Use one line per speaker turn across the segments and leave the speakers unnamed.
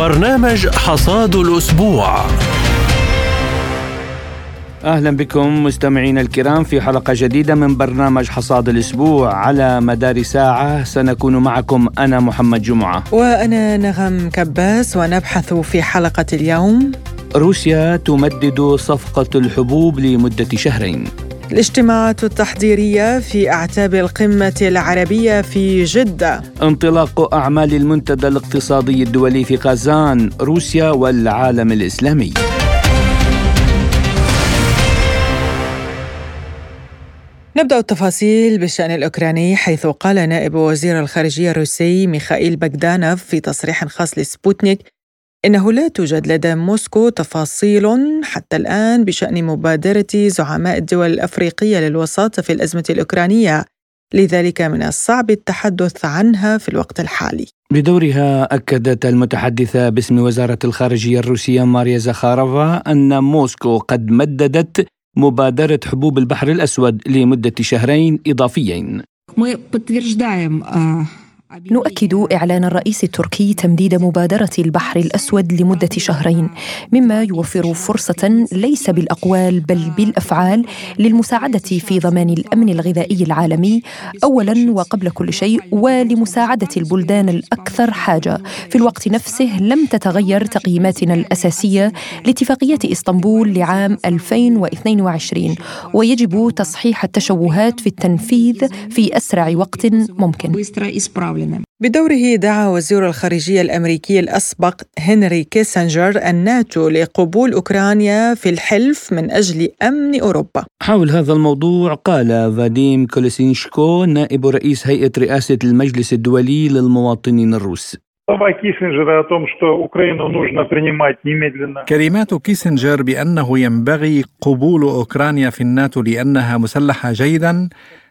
برنامج حصاد الأسبوع.
أهلا بكم مستمعينا الكرام في حلقة جديدة من برنامج حصاد الأسبوع. على مدار ساعة سنكون معكم أنا محمد جمعة.
وأنا نغم كباس ونبحث في حلقة اليوم.
روسيا تمدد صفقة الحبوب لمدة شهرين.
الاجتماعات التحضيرية في أعتاب القمة العربية في جدة.
انطلاق أعمال المنتدى الاقتصادي الدولي في قازان روسيا والعالم الإسلامي.
نبدأ التفاصيل بالشأن الأوكراني حيث قال نائب وزير الخارجية الروسي ميخائيل بغدانوف في تصريح خاص لسبوتنيك إنه لا توجد لدى موسكو تفاصيل حتى الآن بشأن مبادرة زعماء الدول الأفريقية للوساطة في الأزمة الأوكرانية لذلك من الصعب التحدث عنها في الوقت الحالي.
بدورها أكدت المتحدثة باسم وزارة الخارجية الروسية ماريا زخارفا أن موسكو قد مددت مبادرة حبوب البحر الأسود لمدة شهرين إضافيين.
نؤكد إعلان الرئيس التركي تمديد مبادرة البحر الأسود لمدة شهرين مما يوفر فرصة ليس بالأقوال بل بالأفعال للمساعدة في ضمان الأمن الغذائي العالمي أولا وقبل كل شيء ولمساعدة البلدان الأكثر حاجة. في الوقت نفسه لم تتغير تقييماتنا الأساسية لاتفاقية إسطنبول لعام 2022 ويجب تصحيح التشوهات في التنفيذ في أسرع وقت ممكن.
بدوره دعا وزير الخارجية الأمريكي الأسبق هنري كيسنجر الناتو لقبول أوكرانيا في الحلف من أجل أمن أوروبا.
حول هذا الموضوع قال فاديم كوليسنيتشينكو نائب رئيس هيئة رئاسة المجلس الدولي للمواطنين الروس.
كلمات كيسنجر بأنه ينبغي قبول أوكرانيا في الناتو لأنها مسلحة جيدا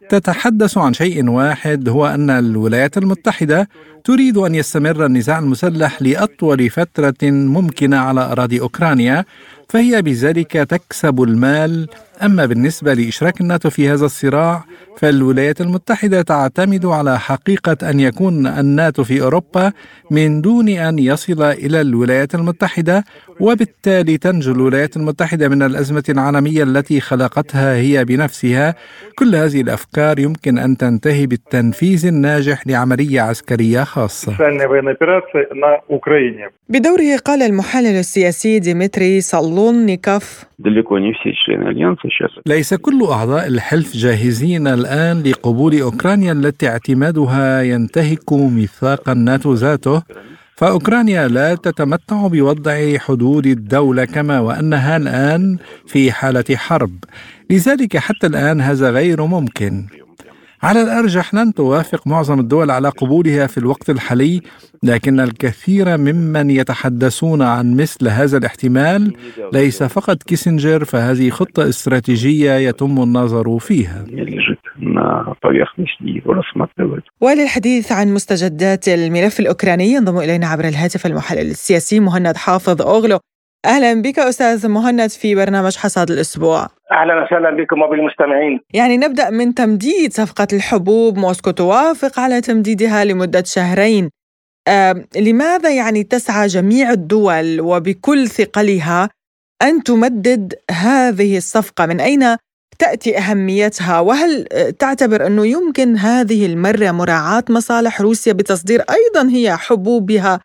تتحدث عن شيء واحد هو أن الولايات المتحدة تريد أن يستمر النزاع المسلح لأطول فترة ممكنة على أراضي أوكرانيا فهي بذلك تكسب المال أما بالنسبة لإشراك الناتو في هذا الصراع فالولايات المتحدة تعتمد على حقيقة أن يكون الناتو في أوروبا من دون أن يصل إلى الولايات المتحدة وبالتالي تنجو الولايات المتحدة من الأزمة العالمية التي خلقتها هي بنفسها. كل هذه الأفكار يمكن أن تنتهي بالتنفيذ الناجح لعملية عسكرية خاصة.
بدوره قال المحلل السياسي ديمتري صالونيكوف
ليس كل أعضاء الحلف جاهزين الآن لقبول أوكرانيا التي اعتمادها ينتهك ميثاق الناتو ذاته. فأوكرانيا لا تتمتع بوضع حدود الدولة كما وأنها الآن في حالة حرب. لذلك حتى الآن هذا غير ممكن. على الأرجح لن توافق معظم الدول على قبولها في الوقت الحالي لكن الكثير ممن يتحدثون عن مثل هذا الاحتمال ليس فقط كيسنجر فهذه خطة استراتيجية يتم النظر فيها.
وللحديث عن مستجدات الملف الأوكراني ينضم إلينا عبر الهاتف المحلل السياسي مهند حافظ أوغلو. أهلا بك أستاذ مهند في برنامج حصاد الأسبوع.
أهلا وسهلا بكم وبالمستمعين.
يعني نبدأ من تمديد صفقة الحبوب موسكو توافق على تمديدها لمدة شهرين. آه، لماذا يعني تسعى جميع الدول وبكل ثقلها أن تمدد هذه الصفقة؟ من أين تأتي أهميتها؟ وهل تعتبر أنه يمكن هذه المرة مراعاة مصالح روسيا بتصدير أيضا هي حبوبها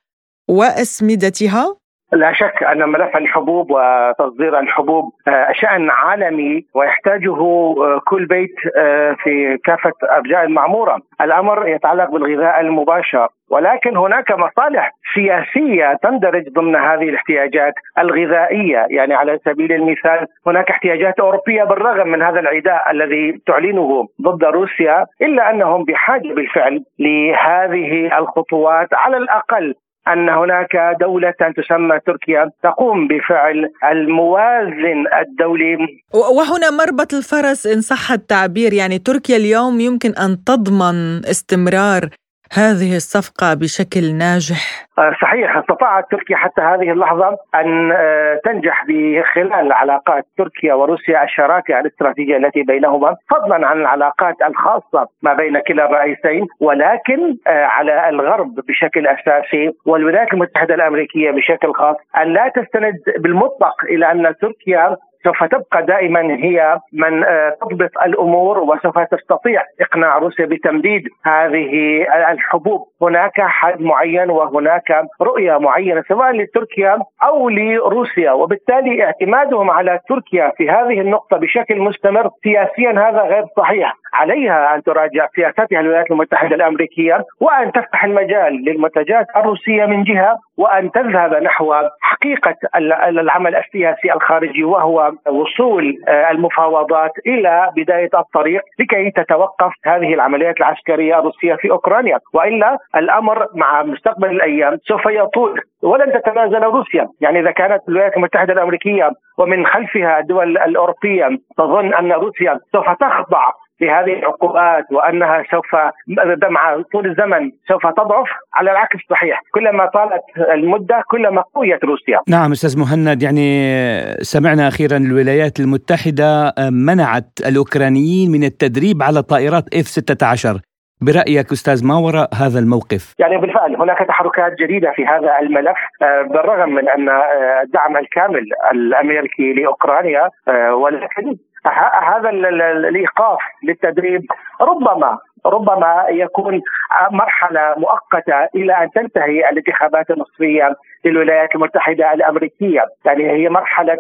وأسمدتها؟
لا شك أن ملف الحبوب وتصدير الحبوب آه، شأن عالمي ويحتاجه آه، كل بيت آه، في كافة ارجاء المعموره، الأمر يتعلق بالغذاء المباشر ولكن هناك مصالح سياسية تندرج ضمن هذه الاحتياجات الغذائية، يعني على سبيل المثال هناك احتياجات أوروبية بالرغم من هذا العداء الذي تعلنه ضد روسيا إلا أنهم بحاجة بالفعل لهذه الخطوات على الأقل. أن هناك دولة تسمى تركيا تقوم بفعل الموازن الدولي.
وهنا مربط الفرس إن صح التعبير يعني تركيا اليوم يمكن أن تضمن استمرار هذه الصفقة بشكل ناجح؟
آه، صحيح استطاعت تركيا حتى هذه اللحظة أن آه، تنجح بخلال علاقات تركيا وروسيا الشراكة الاستراتيجية التي بينهما فضلا عن العلاقات الخاصة ما بين كلا الرئيسين ولكن آه، على الغرب بشكل أساسي والولايات المتحدة الأمريكية بشكل خاص أن لا تستند بالمطلق إلى أن تركيا سوف تبقى دائما هي من آه، تضبط الأمور وسوف تستطيع إقناع روسيا بتمديد هذه الحبوب، هناك حد معين وهناك رؤية معينة سواء لتركيا أو لروسيا، وبالتالي اعتمادهم على تركيا في هذه النقطة بشكل مستمر سياسيا هذا غير صحيح، عليها أن تراجع سياستها الولايات المتحدة الأمريكية وأن تفتح المجال للمنتجات الروسية من جهة وأن تذهب نحو حقيقة العمل السياسي الخارجي وهو وصول آه، المفاوضات إلى بداية الطريق لكي تتوقف هذه العمليات العسكرية الروسية في أوكرانيا. وإلا الأمر مع مستقبل الأيام سوف يطول ولن تتنازل روسيا. يعني إذا كانت الولايات المتحدة الأمريكية ومن خلفها الدول الأوروبية تظن أن روسيا سوف تخضع لهذه العقوبات وأنها سوف مع طول الزمن سوف تضعف على العكس صحيح. كلما طالت المدة كلما قويت روسيا.
نعم أستاذ مهند يعني سمعنا أخيرا الولايات المتحدة منعت الأوكرانيين من التدريب على طائرات إف 16 برأيك أستاذ ما وراء هذا الموقف؟
يعني بالفعل هناك تحركات جديدة في هذا الملف آه، بالرغم من أن آه، الدعم الكامل الأمريكي لأوكرانيا آه، ولكن هذا الإيقاف للتدريب. ربما ربما يكون مرحلة مؤقتة إلى أن تنتهي الانتخابات النصفيه للولايات المتحدة الأمريكية، يعني هي مرحلة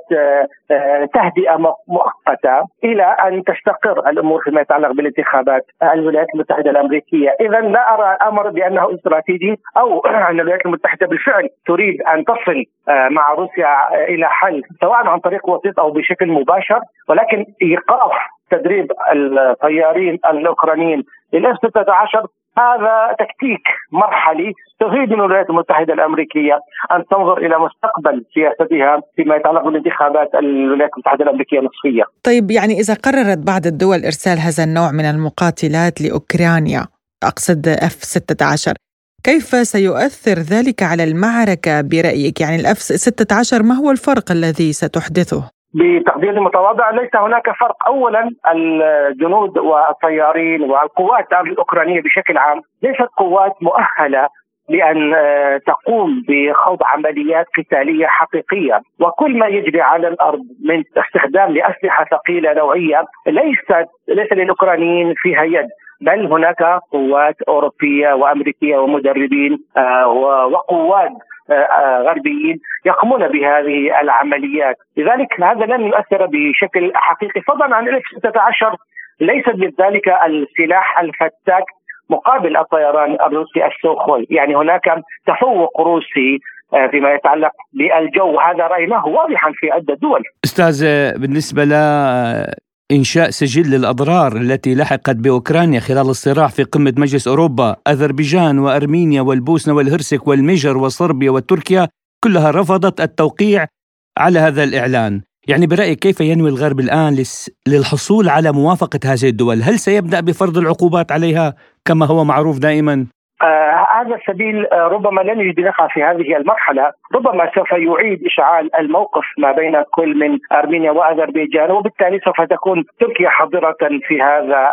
آه، تهدئة مؤقتة إلى أن تستقر الأمور فيما يتعلق بالانتخابات الولايات المتحدة الأمريكية، اذا لا أرى الأمر بأنه استراتيجي أو أن الولايات المتحدة بالفعل تريد أن تصل آه، مع روسيا إلى حل سواء عن طريق وسيط أو بشكل مباشر ولكن إيقاف تدريب الطيارين الأوكرانيين لل F 16 هذا تكتيك مرحلي تريد من الولايات المتحدة الأمريكية أن تنظر إلى مستقبل سياستها فيما يتعلق بالانتخابات الولايات المتحدة الأمريكية النصفية.
طيب يعني إذا قررت بعض الدول إرسال هذا النوع من المقاتلات لأوكرانيا أقصد F 16 كيف سيؤثر ذلك على المعركة برأيك؟ يعني ال F 16 ما هو الفرق الذي ستحدثه؟
بتقدير متواضع ليس هناك فرق. اولا الجنود والطيارين والقوات الأوكرانية بشكل عام ليست قوات مؤهلة لأن آه، تقوم بخوض عمليات قتالية حقيقية. وكل ما يجري على الأرض من استخدام لأسلحة ثقيلة نوعية ليست ليس للأوكرانيين فيها يد بل هناك قوات أوروبية وأمريكية ومدربين آه، وقوات غربيين يقومون بهذه العمليات. لذلك هذا لن يؤثر بشكل حقيقي. فضلا عن الاف 16 ليست بذلك السلاح الفتاك مقابل الطيران الروسي السوخوي. يعني هناك تفوق روسي آه، فيما يتعلق بالجو. هذا رايناه واضحا في عدة دول.
أستاذ بالنسبة إنشاء سجل للأضرار التي لحقت بأوكرانيا خلال الصراع في قمة مجلس أوروبا. أذربيجان وأرمينيا والبوسنة والهرسك والمجر وصربيا وتركيا كلها رفضت التوقيع على هذا الإعلان. يعني برأيك كيف ينوي الغرب الآن للحصول على موافقة هذه الدول؟ هل سيبدأ بفرض العقوبات عليها كما هو معروف دائما؟
آه هذا السبيل آه ربما لن يجد نفع في هذه المرحلة، ربما سوف يعيد إشعال الموقف ما بين كل من أرمينيا وأذربيجان وبالتالي سوف تكون تركيا حاضرة في هذا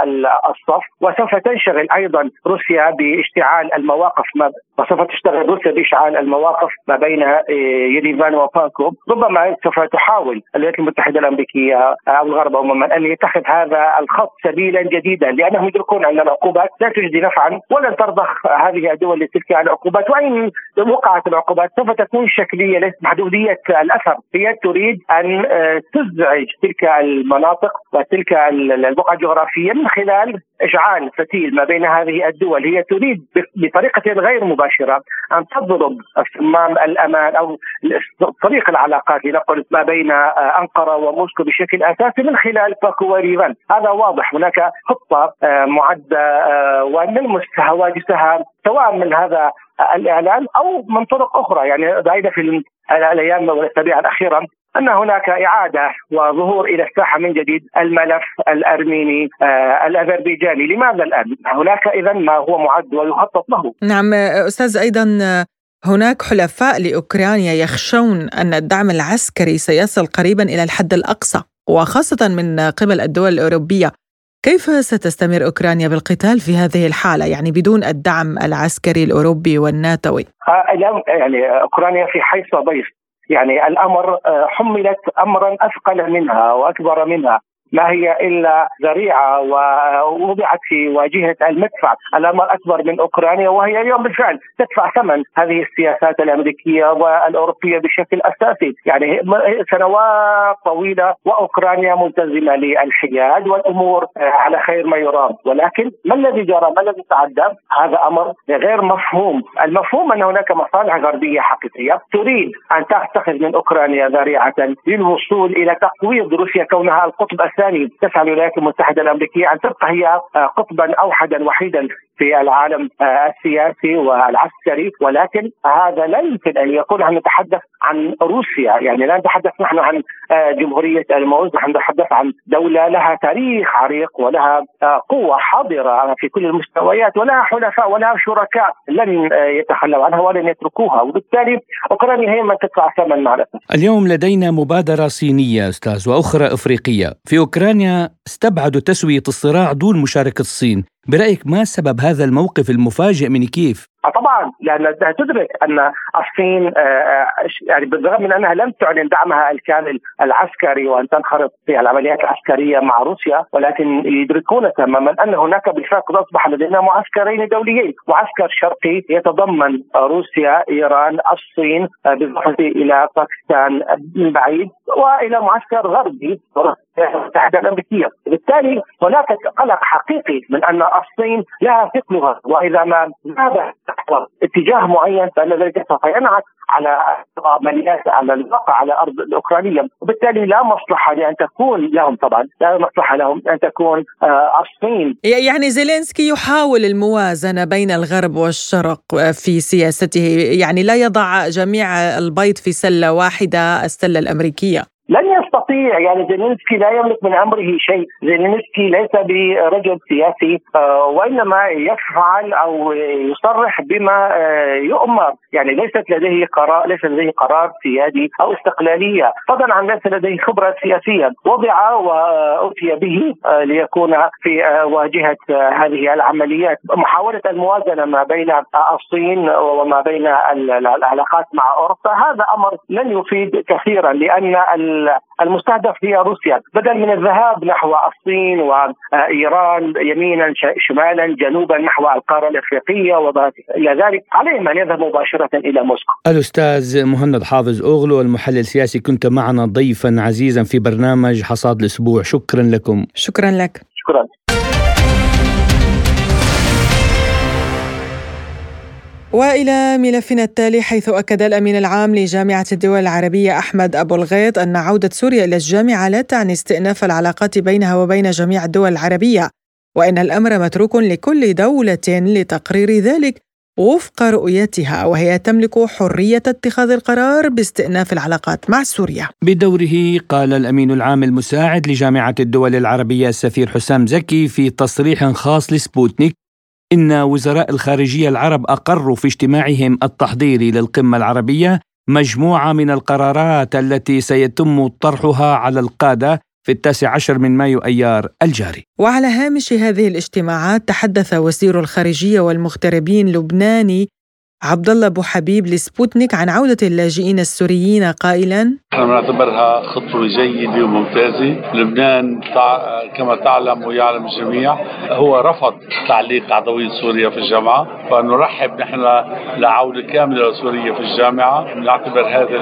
الصف وسوف تنشغل أيضا روسيا باشتعال المواقف وسوف تشتغل روسيا بإشعال المواقف ما بين آه، يريفان وباكو، ربما سوف تحاول الولايات المتحدة الأمريكية آه، أو الغرب عموما أن يتخذ هذا الخط سبيلا جديدا لأنهم يدركون أن العقوبات لا تجدي نفعا ولن ترضخ هذه الدول لتلك العقوبات. وإن وقعت العقوبات سوف تكون شكلية ليست محدودية الأثر. هي تريد أن آه، تزعج تلك المناطق وتلك البقعة الجغرافية من خلال إشعال فتيل ما بين هذه الدول هي تريد بطريقة غير مباشرة أن تضرب صمام الامان أو طريق العلاقات لنقل ما بين آه، أنقرة وموسكو بشكل أساسي من خلال باكو وريفان هذا واضح. هناك خطة آه، معدة ونلمس هواجسها سواء من هذا الاعلان أو من طرق أخرى. يعني راينا في الأيام والأسابيع الأخيرة أن هناك إعادة وظهور إلى الساحة من جديد الملف الأرميني آه الأذربيجاني، لماذا الآن؟ هناك اذا ما هو معد ويخطط له.
نعم أستاذ أيضا هناك حلفاء لأوكرانيا يخشون أن الدعم العسكري سيصل قريبا إلى الحد الأقصى وخاصة من قبل الدول الأوروبية. كيف ستستمر أوكرانيا بالقتال في هذه الحالة يعني بدون الدعم العسكري الأوروبي والناتوي؟
آه يعني أوكرانيا في حيث ضيف يعني الأمر آه، حملت امرا أثقل منها وأكبر منها. ما هي إلا ذريعة ووضعت في واجهة المدفع، الأمر أكبر من أوكرانيا وهي اليوم بالفعل تدفع ثمن هذه السياسات الأمريكية والأوروبية بشكل أساسي، يعني سنوات طويلة وأوكرانيا ملتزمة للحياد والأمور على خير ما يرام، ولكن ما الذي جرى؟ ما الذي تعدى؟ هذا أمر غير مفهوم، المفهوم أن هناك مصالح غربية حقيقية تريد أن تتخذ من أوكرانيا ذريعة للوصول إلى تقويض روسيا كونها القطب الثاني الثاني تسعى الولايات المتحدة الأمريكية أن تبقى هي آه، قطبا اوحدا وحيدا في العالم آه، السياسي والعسكري ولكن هذا لا يمكن أن يكون. عن نتحدث عن روسيا. يعني لا نتحدث نحن عن آه، جمهورية الموز نحن نتحدث عن دولة لها تاريخ عريق ولها قوة حاضرة في كل المستويات ولها حلفاء ولها شركاء لن يتخلوا عنها ولن يتركوها. وبالتالي أوكرانيا هي من تدفع ثمن مع
اليوم لدينا مبادرة صينية أستاذ وأخرى إفريقية. في أوكرانيا استبعدوا تسوية الصراع دون مشاركة الصين. برأيك ما سبب هذا الموقف المفاجئ من كيف؟
آه، طبعا لأن تدرك أن الصين آه، آه، يعني بالرغم من أنها لم تعلن دعمها الكامل العسكري وأن تنخرط في العمليات العسكرية مع روسيا ولكن يدركون تماما أن هناك بالفعل قد أصبح لدينا معسكرين دوليين، معسكر شرقي يتضمن روسيا، إيران، الصين بالإضافة إلى باكستان من بعيد وإلى معسكر غربي. المتحده الامريكيه، بالتالي هناك قلق حقيقي من أن الصين لها ثقلها وإذا ما ذهب اتجاه معين فإن ذلك سوف ينعكس على عمليات على الواقع على الأرض الأوكرانية. وبالتالي لا مصلحة لأن تكون لهم طبعا لا مصلحة لهم أن تكون آه، الصين.
يعني زيلينسكي يحاول الموازنة بين الغرب والشرق في سياسته. يعني لا يضع جميع البيض في سلة واحدة السلة الأمريكية.
لن يستطيع يعني زيلينسكي لا يملك من أمره شيء، زيلينسكي ليس برجل سياسي آه، وإنما يفعل أو يصرح بما آه، يؤمر، يعني ليست لديه قرار ليس لديه قرار سيادي أو استقلالية، فضلا عن ليس لديه خبرة سياسية، وضع واتي به آه، ليكون في واجهة هذه العمليات، محاولة الموازنة ما بين الصين وما بين العلاقات مع أوروبا، هذا أمر لن يفيد كثيرا لأن المستهدف هي روسيا بدل من الذهاب نحو الصين وإيران يمينا شمالا جنوبا نحو القارة الإفريقية وما إلى ذلك عليهم ان يذهبوا مباشرة إلى موسكو.
الأستاذ مهند حافظ اوغلو المحلل السياسي كنت معنا ضيفا عزيزا في برنامج حصاد الأسبوع شكرا لكم.
شكرا لك.
شكرا.
وإلى ملفنا التالي حيث أكد الأمين العام لجامعة الدول العربية أحمد أبو الغيط أن عودة سوريا إلى الجامعة لا تعني استئناف العلاقات بينها وبين جميع الدول العربية وإن الأمر متروك لكل دولة لتقرير ذلك وفق رؤيتها وهي تملك حرية اتخاذ القرار باستئناف العلاقات مع سوريا.
بدوره قال الأمين العام المساعد لجامعة الدول العربية السفير حسام زكي في تصريح خاص لسبوتنيك إن وزراء الخارجية العرب أقروا في اجتماعهم التحضيري للقمة العربية مجموعة من القرارات التي سيتم طرحها على القادة في التاسع عشر من مايو أيار الجاري.
وعلى هامش هذه الاجتماعات تحدث وزير الخارجية والمغتربين لبناني عبد الله أبو حبيب لسبوتنيك عن عودة اللاجئين السوريين قائلا.
نحن نعتبرها خطوة جيدة وممتازة، لبنان كما تعلم ويعلم الجميع هو رفض تعليق عضوية سوريا في الجامعة، فنرحب نحن لعودة كاملة لسوريا في الجامعة، نعتبر هذا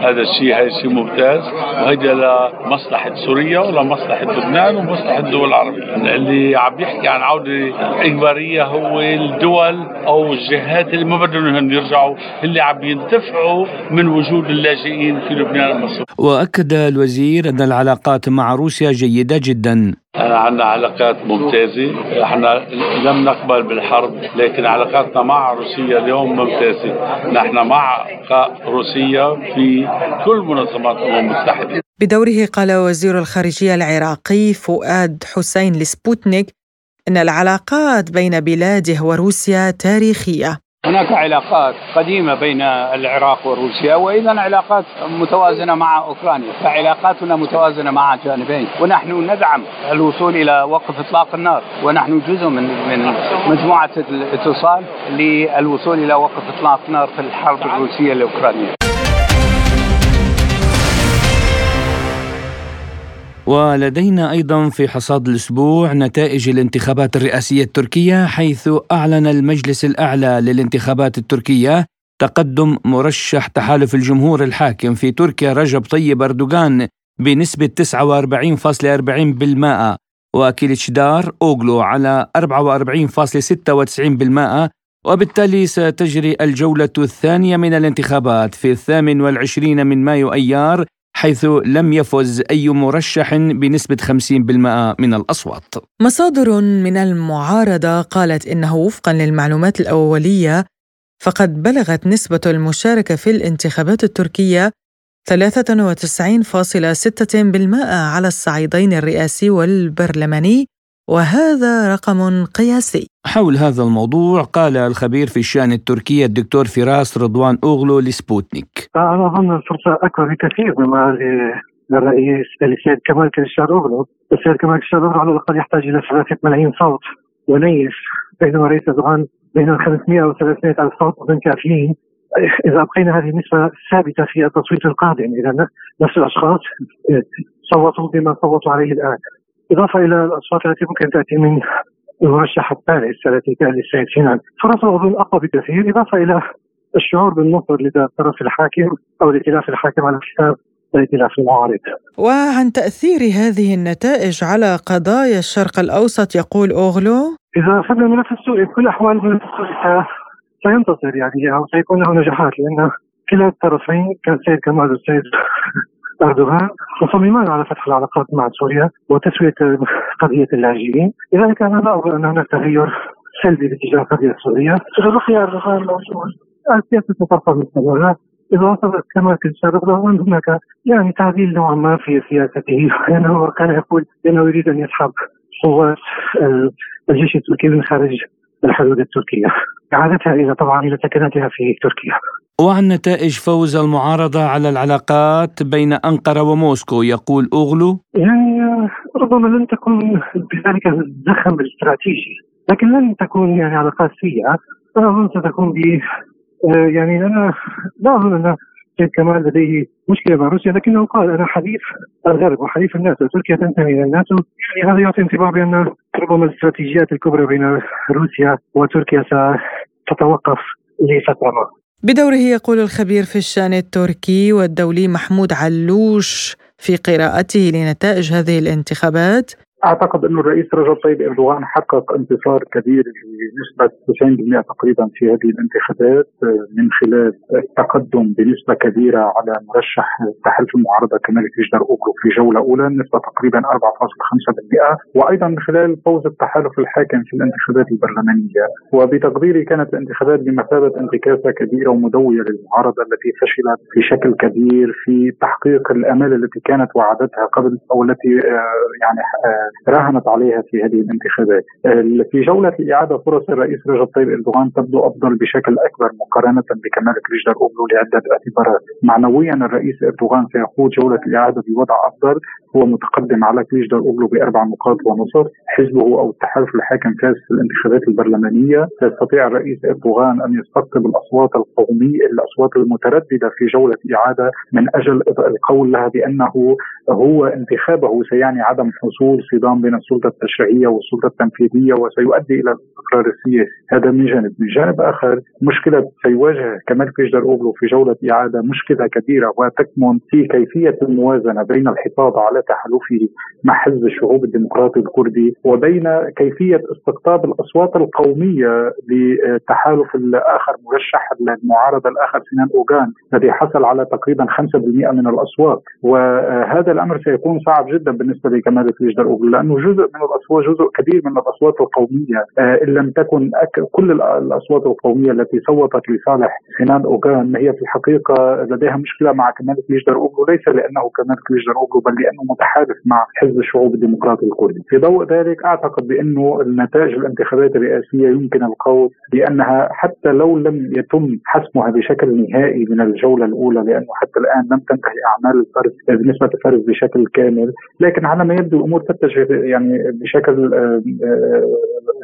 هذا الشيء هذا الشيء ممتاز. وهيدا لمصلحة سوريا ولمصلحة لبنان ومصلحة الدول العربية، اللي عم يحكي عن عودة إجبارية هو الدول أو الجهات اللي ما انهم يرجعوا اللي عم ينتفعوا من وجود اللاجئين في لبنان ومصر
وأكد الوزير أن العلاقات مع روسيا جيدة جدا.
عندنا علاقات ممتازة. إحنا لم نقبل بالحرب لكن علاقاتنا مع روسيا اليوم ممتازة. نحن مع روسيا في كل منظمات الأمم المتحدة.
بدوره قال وزير الخارجية العراقي فؤاد حسين لسبوتنيك أن العلاقات بين بلاده وروسيا تاريخية.
هناك علاقات قديمة بين العراق وروسيا وأيضا علاقات متوازنة مع أوكرانيا فعلاقاتنا متوازنة مع الجانبين ونحن ندعم الوصول إلى وقف إطلاق النار ونحن جزء من من مجموعة الاتصال للوصول إلى وقف إطلاق النار في الحرب الروسية الأوكرانية.
ولدينا أيضا في حصاد الأسبوع نتائج الانتخابات الرئاسية التركية حيث أعلن المجلس الأعلى للانتخابات التركية تقدم مرشح تحالف الجمهور الحاكم في تركيا رجب طيب أردوغان بنسبة 49.40% وكيلتشدار أوغلو على 44.96% وبالتالي ستجري الجولة الثانية من الانتخابات في الثامن والعشرين من مايو أيار حيث لم يفز أي مرشح بنسبة 50% من الأصوات.
مصادر من المعارضة قالت إنه وفقا للمعلومات الأولية فقد بلغت نسبة المشاركة في الانتخابات التركية 93.6% على الصعيدين الرئاسي والبرلماني وهذا رقم قياسي.
حول هذا الموضوع قال الخبير في الشأن التركي الدكتور فراس رضوان أوغلو لسبوتنيك.
أنا أظن الفرصة أكبر بكثير مما للرئيس السيد كمال كليشداروغلو السيد كمال كليشداروغلو على الأقل يحتاج إلى ثلاثة ملايين صوت ونيف بينما رئيس أردوغان بين 500 و 300 ألف صوت أظن كافيين. إذا أبقينا هذه النسبة ثابتة في التصويت القادم إذا نفس الأشخاص صوتوا بما صوتوا عليه الآن. إضافة إلى الأصوات التي ممكن تأتي من المرشح الثالث التي كان للسيد سينان فرصه أظن أقوى بكثير إضافة إلى الشعور بالنصر لدى الطرف الحاكم أو الائتلاف الحاكم على حساب الائتلاف المعارض.
وعن تأثير هذه النتائج على قضايا الشرق الأوسط يقول أوغلو
إذا أخذنا الملف السوري في كل الأحوال سينتصر يعني أو سيكون له نجاحات لأن كلا الطرفين كان السيد كمال والسيد أردوغان مصممان على فتح العلاقات مع سوريا وتسوية قضية اللاجئين، لذلك أنا لا أظن أن هناك تغير سلبي باتجاه القضية السوريه، إذا بقي اردوغان موجود السياسة ستبقى مستمره إذا وصلت كما كنت سابقا هناك يعني تعديل نوعا ما في سياسته. لأنه كان يقول انه يريد أن يسحب قوات الجيش التركي من خارج الحدود التركية. إعادتها إلى طبعا إلى سكناتها في تركيا.
وعن نتائج فوز المعارضة على العلاقات بين أنقرة وموسكو. يقول أوغلو
يعني ربما لن تكون بذلك الزخم الاستراتيجي لكن لن تكون يعني علاقات سيئة. أنا أظن ستكون ب يعني أنا لا أظن أن سيد كمال لديه مشكلة مع روسيا لكنه قال أنا حليف الغرب وحليف الناتو. تركيا تنتمي إلى الناتو. يعني هذا يعطي انطباع بأن ربما الاستراتيجيات الكبرى بين روسيا وتركيا ستتوقف لفترة ما.
بدوره يقول الخبير في الشان التركي والدولي محمود علوش في قراءته لنتائج هذه الانتخابات
أعتقد أنه الرئيس رجب طيب إردوغان حقق انتصار كبير بنسبة 90% تقريبا في هذه الانتخابات من خلال التقدم بنسبة كبيرة على مرشح تحالف المعارضة كمال كيشدر أوغلو في جولة أولى نسبة تقريبا 4.5% وأيضا من خلال فوز التحالف الحاكم في الانتخابات البرلمانية. وبتقديري كانت الانتخابات بمثابة انتكاسه كبيرة ومدوية للمعارضة التي فشلت في شكل كبير في تحقيق الامال التي كانت وعدتها قبل أو التي يعني راهنت عليها في هذه الانتخابات. في جولة إعادة فرص الرئيس رجب طيب إردوغان تبدو أفضل بشكل أكبر مقارنة بكمال كريجدر أوغلو لعدة اعتبارات. معنويا الرئيس إردوغان سيخوض جولة الإعادة بوضع أفضل هو متقدم على كليجدر أوغلو بأربع نقاط ونصف. حزبه أو التحالف الحاكم فاز في الانتخابات البرلمانية. سيستطيع الرئيس إردوغان أن يستقطب الأصوات القومية الأصوات المترددة في جولة إعادة من أجل القول لها بأنه هو انتخابه سيعني عدم حصول في الصدام بين السلطة التشريعية والسلطة التنفيذية وسيؤدي إلى الاستقرار السياسي، هذا من جانب، من جانب آخر مشكلة سيواجه كمال فيجدر أوغلو في جولة إعادة مشكلة كبيرة وتكمن في كيفية الموازنة بين الحفاظ على تحالفه مع حزب الشعوب الديمقراطي الكردي وبين كيفية استقطاب الأصوات القومية لتحالف الآخر مرشح المعارضه الآخر سنان أوغان الذي حصل على تقريبا 5% من الأصوات. وهذا الأمر سيكون صعب جدا بالنسبة لكمال كليجدار أوغلو. لأنه جزء من الأصوات جزء كبير من الأصوات القومية. آه، إن لم تكن كل الأصوات القومية التي صوتت لصالح سنان أوغان هي في الحقيقة لديها مشكلة مع كمال كليجدار أوغلو ليس لأنه كمال كليجدار أوغلو بل لأنه متحالف مع حزب الشعوب الديمقراطي الكردي. في ضوء ذلك أعتقد بانه النتائج الانتخابات الرئاسية يمكن القول بأنها حتى لو لم يتم حسمها بشكل نهائي من الجولة الأولى لأنه حتى الآن لم تنتهي أعمال الفرز بالنسبة للفرز بشكل كامل. لكن على ما يبدو الأمور تتجه يعني بشكل آه، آه،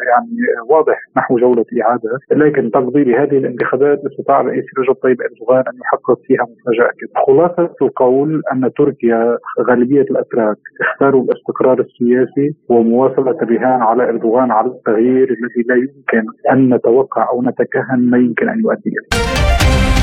يعني واضح نحو جولة إعادة لكن تقديري هذه الانتخابات استطاع الرئيس رجب طيب اردوغان أن يحقق فيها مفاجأة خلاصة القول أن تركيا غالبية الأتراك اختاروا الاستقرار السياسي ومواصلة الرهان على إردوغان على التغيير الذي لا يمكن أن نتوقع أو نتكهن ما يمكن أن يؤدي إليه.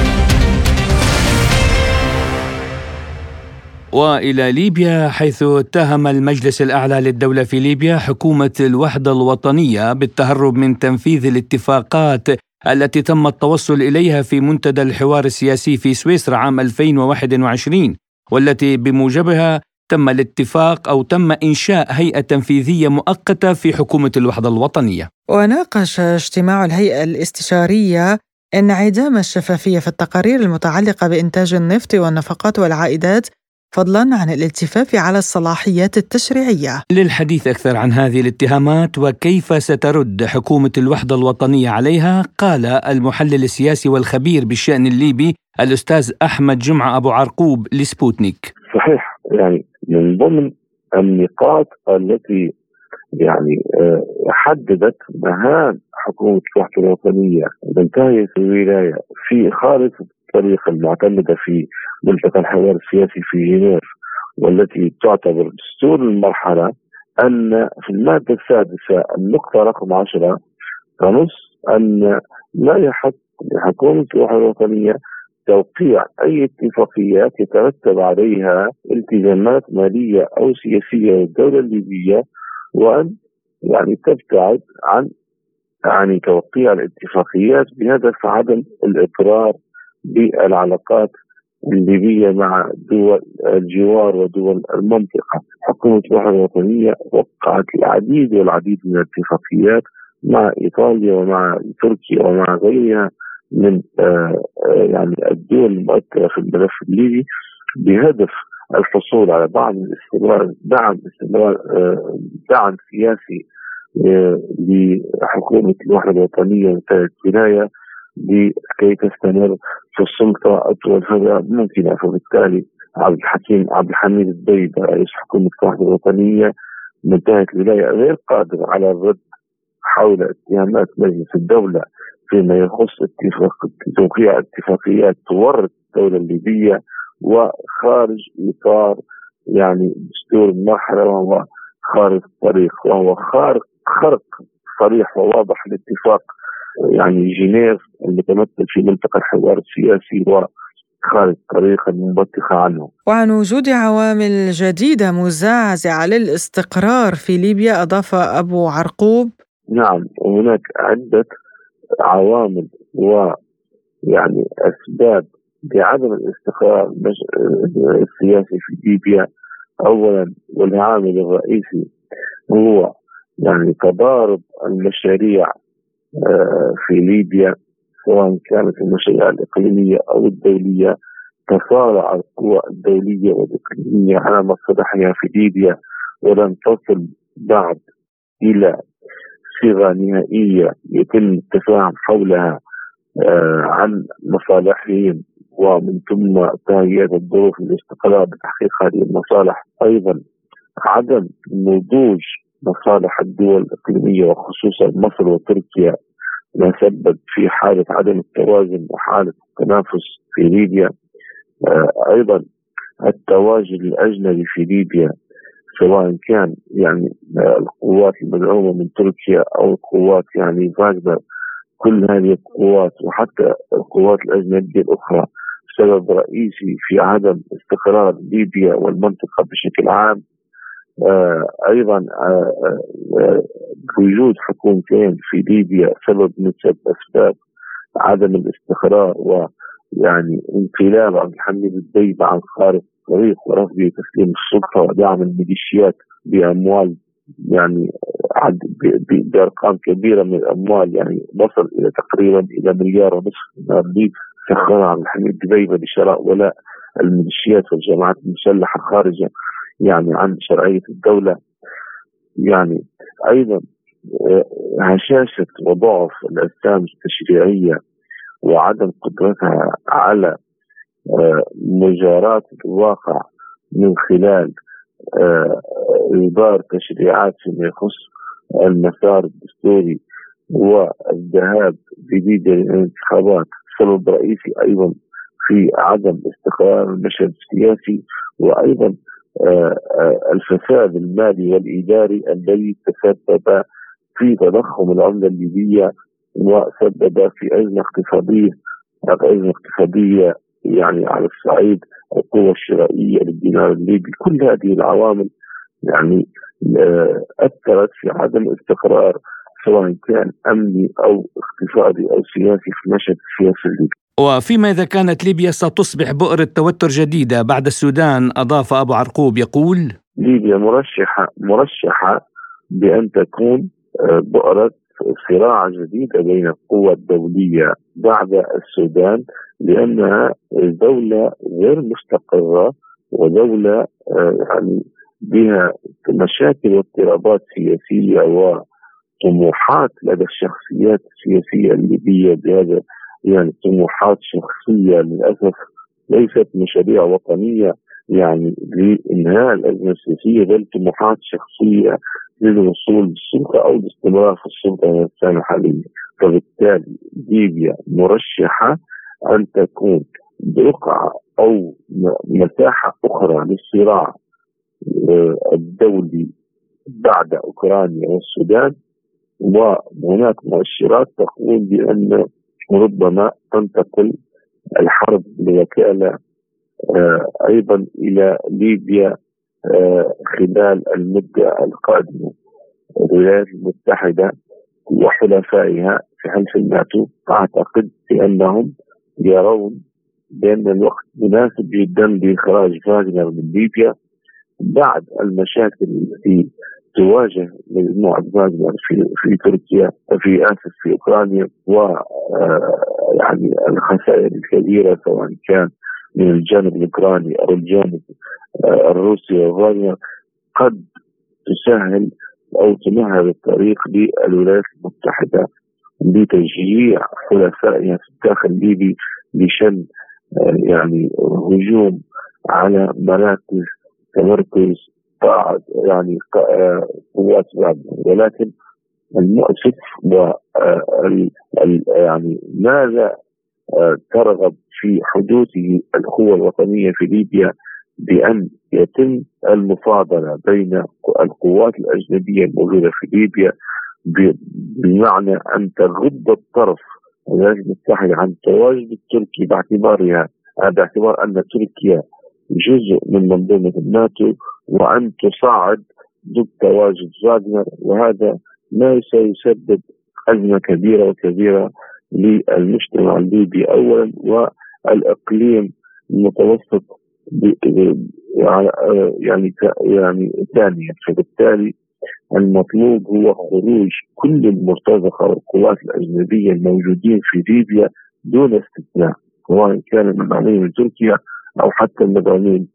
وإلى ليبيا حيث اتهم المجلس الأعلى للدولة في ليبيا حكومة الوحدة الوطنية بالتهرب من تنفيذ الاتفاقات التي تم التوصل إليها في منتدى الحوار السياسي في سويسرا عام 2021 والتي بموجبها تم الاتفاق أو تم إنشاء هيئة تنفيذية مؤقتة في حكومة الوحدة الوطنية.
وناقش اجتماع الهيئة الاستشارية انعدام الشفافية في التقارير المتعلقة بإنتاج النفط والنفقات والعائدات فضلا عن الالتفاف على الصلاحيات التشريعية.
للحديث أكثر عن هذه الاتهامات وكيف سترد حكومة الوحدة الوطنية عليها، قال المحلل السياسي والخبير بالشأن الليبي الأستاذ أحمد جمعة أبو عرقوب لسبوتنيك.
صحيح يعني من ضمن النقاط التي يعني آه، حددت مهام حكومة الوحدة الوطنية في الولاية في خارطة الطريق المعتمدة في ملتقى الحوار السياسي في جنيف والتي تعتبر دستور المرحلة أن في المادة السادسة النقطة رقم عشرة تنص أن لا يحق لحكومة الوحدة الوطنية توقيع أي اتفاقيات يترتب عليها التزامات مالية أو سياسية للدولة الليبية وأن يعني تبتعد عن يعني توقيع الاتفاقيات بهدف عدم الإضرار بالعلاقات الليبية مع دول الجوار ودول المنطقة. حكومة الوحدة الوطنية وقعت العديد والعديد من الاتفاقيات مع إيطاليا ومع تركيا ومع غيرها من آه، آه، يعني الدول المؤثرة في الملف الليبي بهدف الحصول على دعم الاستمرار دعم استمرار آه، دعم سياسي لحكومة الوحدة الوطنية ولاية لكي تستمر في السلطة أطول فترة ممكنة فبالتالي عبد الحكيم عبد الحميد الديب رئيس حكومة الوحدة الوطنية منتهى الولاية غير قادر على الرد حول اتهامات مجلس الدولة فيما يخص اتفاق توقيع اتفاقيات تورط الدولة الليبية وخارج إطار يعني دستور المرحلة وهو خارج الطريق وهو خارق خرق صريح وواضح لاتفاق يعني جنيف المتمثل في منطقة الحوار السياسي وخارج الطريق المنبثقة عنه.
وعن وجود عوامل جديدة مزعزعة للاستقرار في ليبيا أضاف أبو عرقوب.
نعم هناك عدة عوامل ويعني أسباب لعدم الاستقرار السياسي في ليبيا. أولا والعامل الرئيسي هو يعني تضارب المشاريع في ليبيا سواء كانت المشاريع الإقليمية أو الدولية تصارع القوى الدولية والإقليمية. على مصالحها في ليبيا ولم تصل بعد إلى صيغة نهائية يتم التفاهم حولها آه، عن مصالحهم. ومن ثم تهيئة الظروف للاستقرار بتحقيق هذه المصالح. أيضا عدم نضوج مصالح الدول الإقليمية وخصوصا مصر وتركيا ما سبب في حالة عدم التوازن وحالة التنافس في ليبيا. آه، أيضا التواجد الأجنبي في ليبيا سواء كان يعني القوات المدعومة من تركيا أو القوات يعني فاغنر كل هذه القوات وحتى القوات الأجنبية الأخرى سبب رئيسي في عدم استقرار ليبيا والمنطقة بشكل عام. آه أيضا آه آه وجود حكومتين في ليبيا سبب من أسباب عدم الاستقرار ويعني انقلاب عبد الحميد الديبة عن خارج الطريق ورفض تسليم السلطة ودعم الميليشيات بأموال يعني بأرقام كبيرة من الأموال يعني وصل إلى تقريبا إلى مليار ونصف دينار سخرها عبد الحميد دبيبه لشراء ولاء الميليشيات والجماعات المسلحة خارجه يعني عن شرعية الدولة. يعني أيضا آه، هشاشة وضعف الأجسام التشريعية وعدم قدرتها على آه، مجاراة الواقع من خلال آه، إصدار تشريعات فيما يخص المسار الدستوري والذهاب جديد للانتخابات. سبب رئيسي أيضا في عدم استقرار المشهد السياسي وأيضا الفساد المالي والإداري الذي تسبب في تضخم العملة الليبية وسبب في أزمة اقتصادية أزمة اقتصادية يعني على الصعيد القوة الشرائية للدينار الليبي. كل هذه العوامل يعني آه، أثرت في عدم استقرار سواء كان أمني أو اقتصادي أو سياسي في المشهد السياسي الليبي
وفيما إذا كانت ليبيا ستصبح بؤرة توتر جديدة بعد السودان أضاف أبو عرقوب يقول
ليبيا مرشحة مرشحة بأن تكون آه، بؤرة صراع جديدة بين القوى الدولية بعد السودان لأنها دولة غير مستقرة ودولة آه، يعني بها مشاكل واضطرابات سياسية وطموحات لدى الشخصيات السياسية الليبية بهذا يعني طموحات شخصية للأسف ليست مشاريع وطنية يعني لإنهاء الأزمة السياسية بل طموحات شخصية للوصول للسلطة أو الاستمرار في السلطة السنة الحالية فبالتالي ليبيا مرشحة أن تكون بقعة أو مساحة أخرى للصراع آه، الدولي بعد أوكرانيا والسودان. وهناك مؤشرات تقول بأن ربما تنتقل الحرب بوكالة آه، أيضا إلى ليبيا آه، خلال المدة القادمة. الولايات المتحدة وحلفائها في حلف الناتو أعتقد بأنهم يرون بأن الوقت مناسب جدا لإخراج فاغنر من ليبيا بعد المشاكل التي تواجه مجموعة فاغنر في في تركيا في آسف في أوكرانيا و آه، يعني الخسائر الكبيرة سواء كان من الجانب الأوكراني أو الجانب آه، الروسي وفاغنر قد تسهل أو تمهد الطريق للولايات المتحدة بتشجيع حلفائها في الداخل الليبي لشن آه، يعني هجوم على مراكز تمركز يعني آه، قوات ولكن المؤسف و آه، يعني ماذا ترغب في حدوث القوة الوطنية في ليبيا بأن يتم المفاضلة بين القوات الأجنبية الموجودة في ليبيا بمعنى أن تغض الطرف الولايات المتحده عن التواجد التركي باعتبارها باعتبار أن تركيا جزء من منظومة الناتو وأن تصعد ضد تواجد فاغنر وهذا ما سيسبب أزمة كبيرة وكبيرة للمجتمع الليبي اولا والإقليم المتوسط يعني يعني ثانيا. فبالتالي المطلوب هو خروج كل المرتزقة والقوات الأجنبية الموجودين في ليبيا دون استثناء سواء كان من تركيا أو حتى المدعومين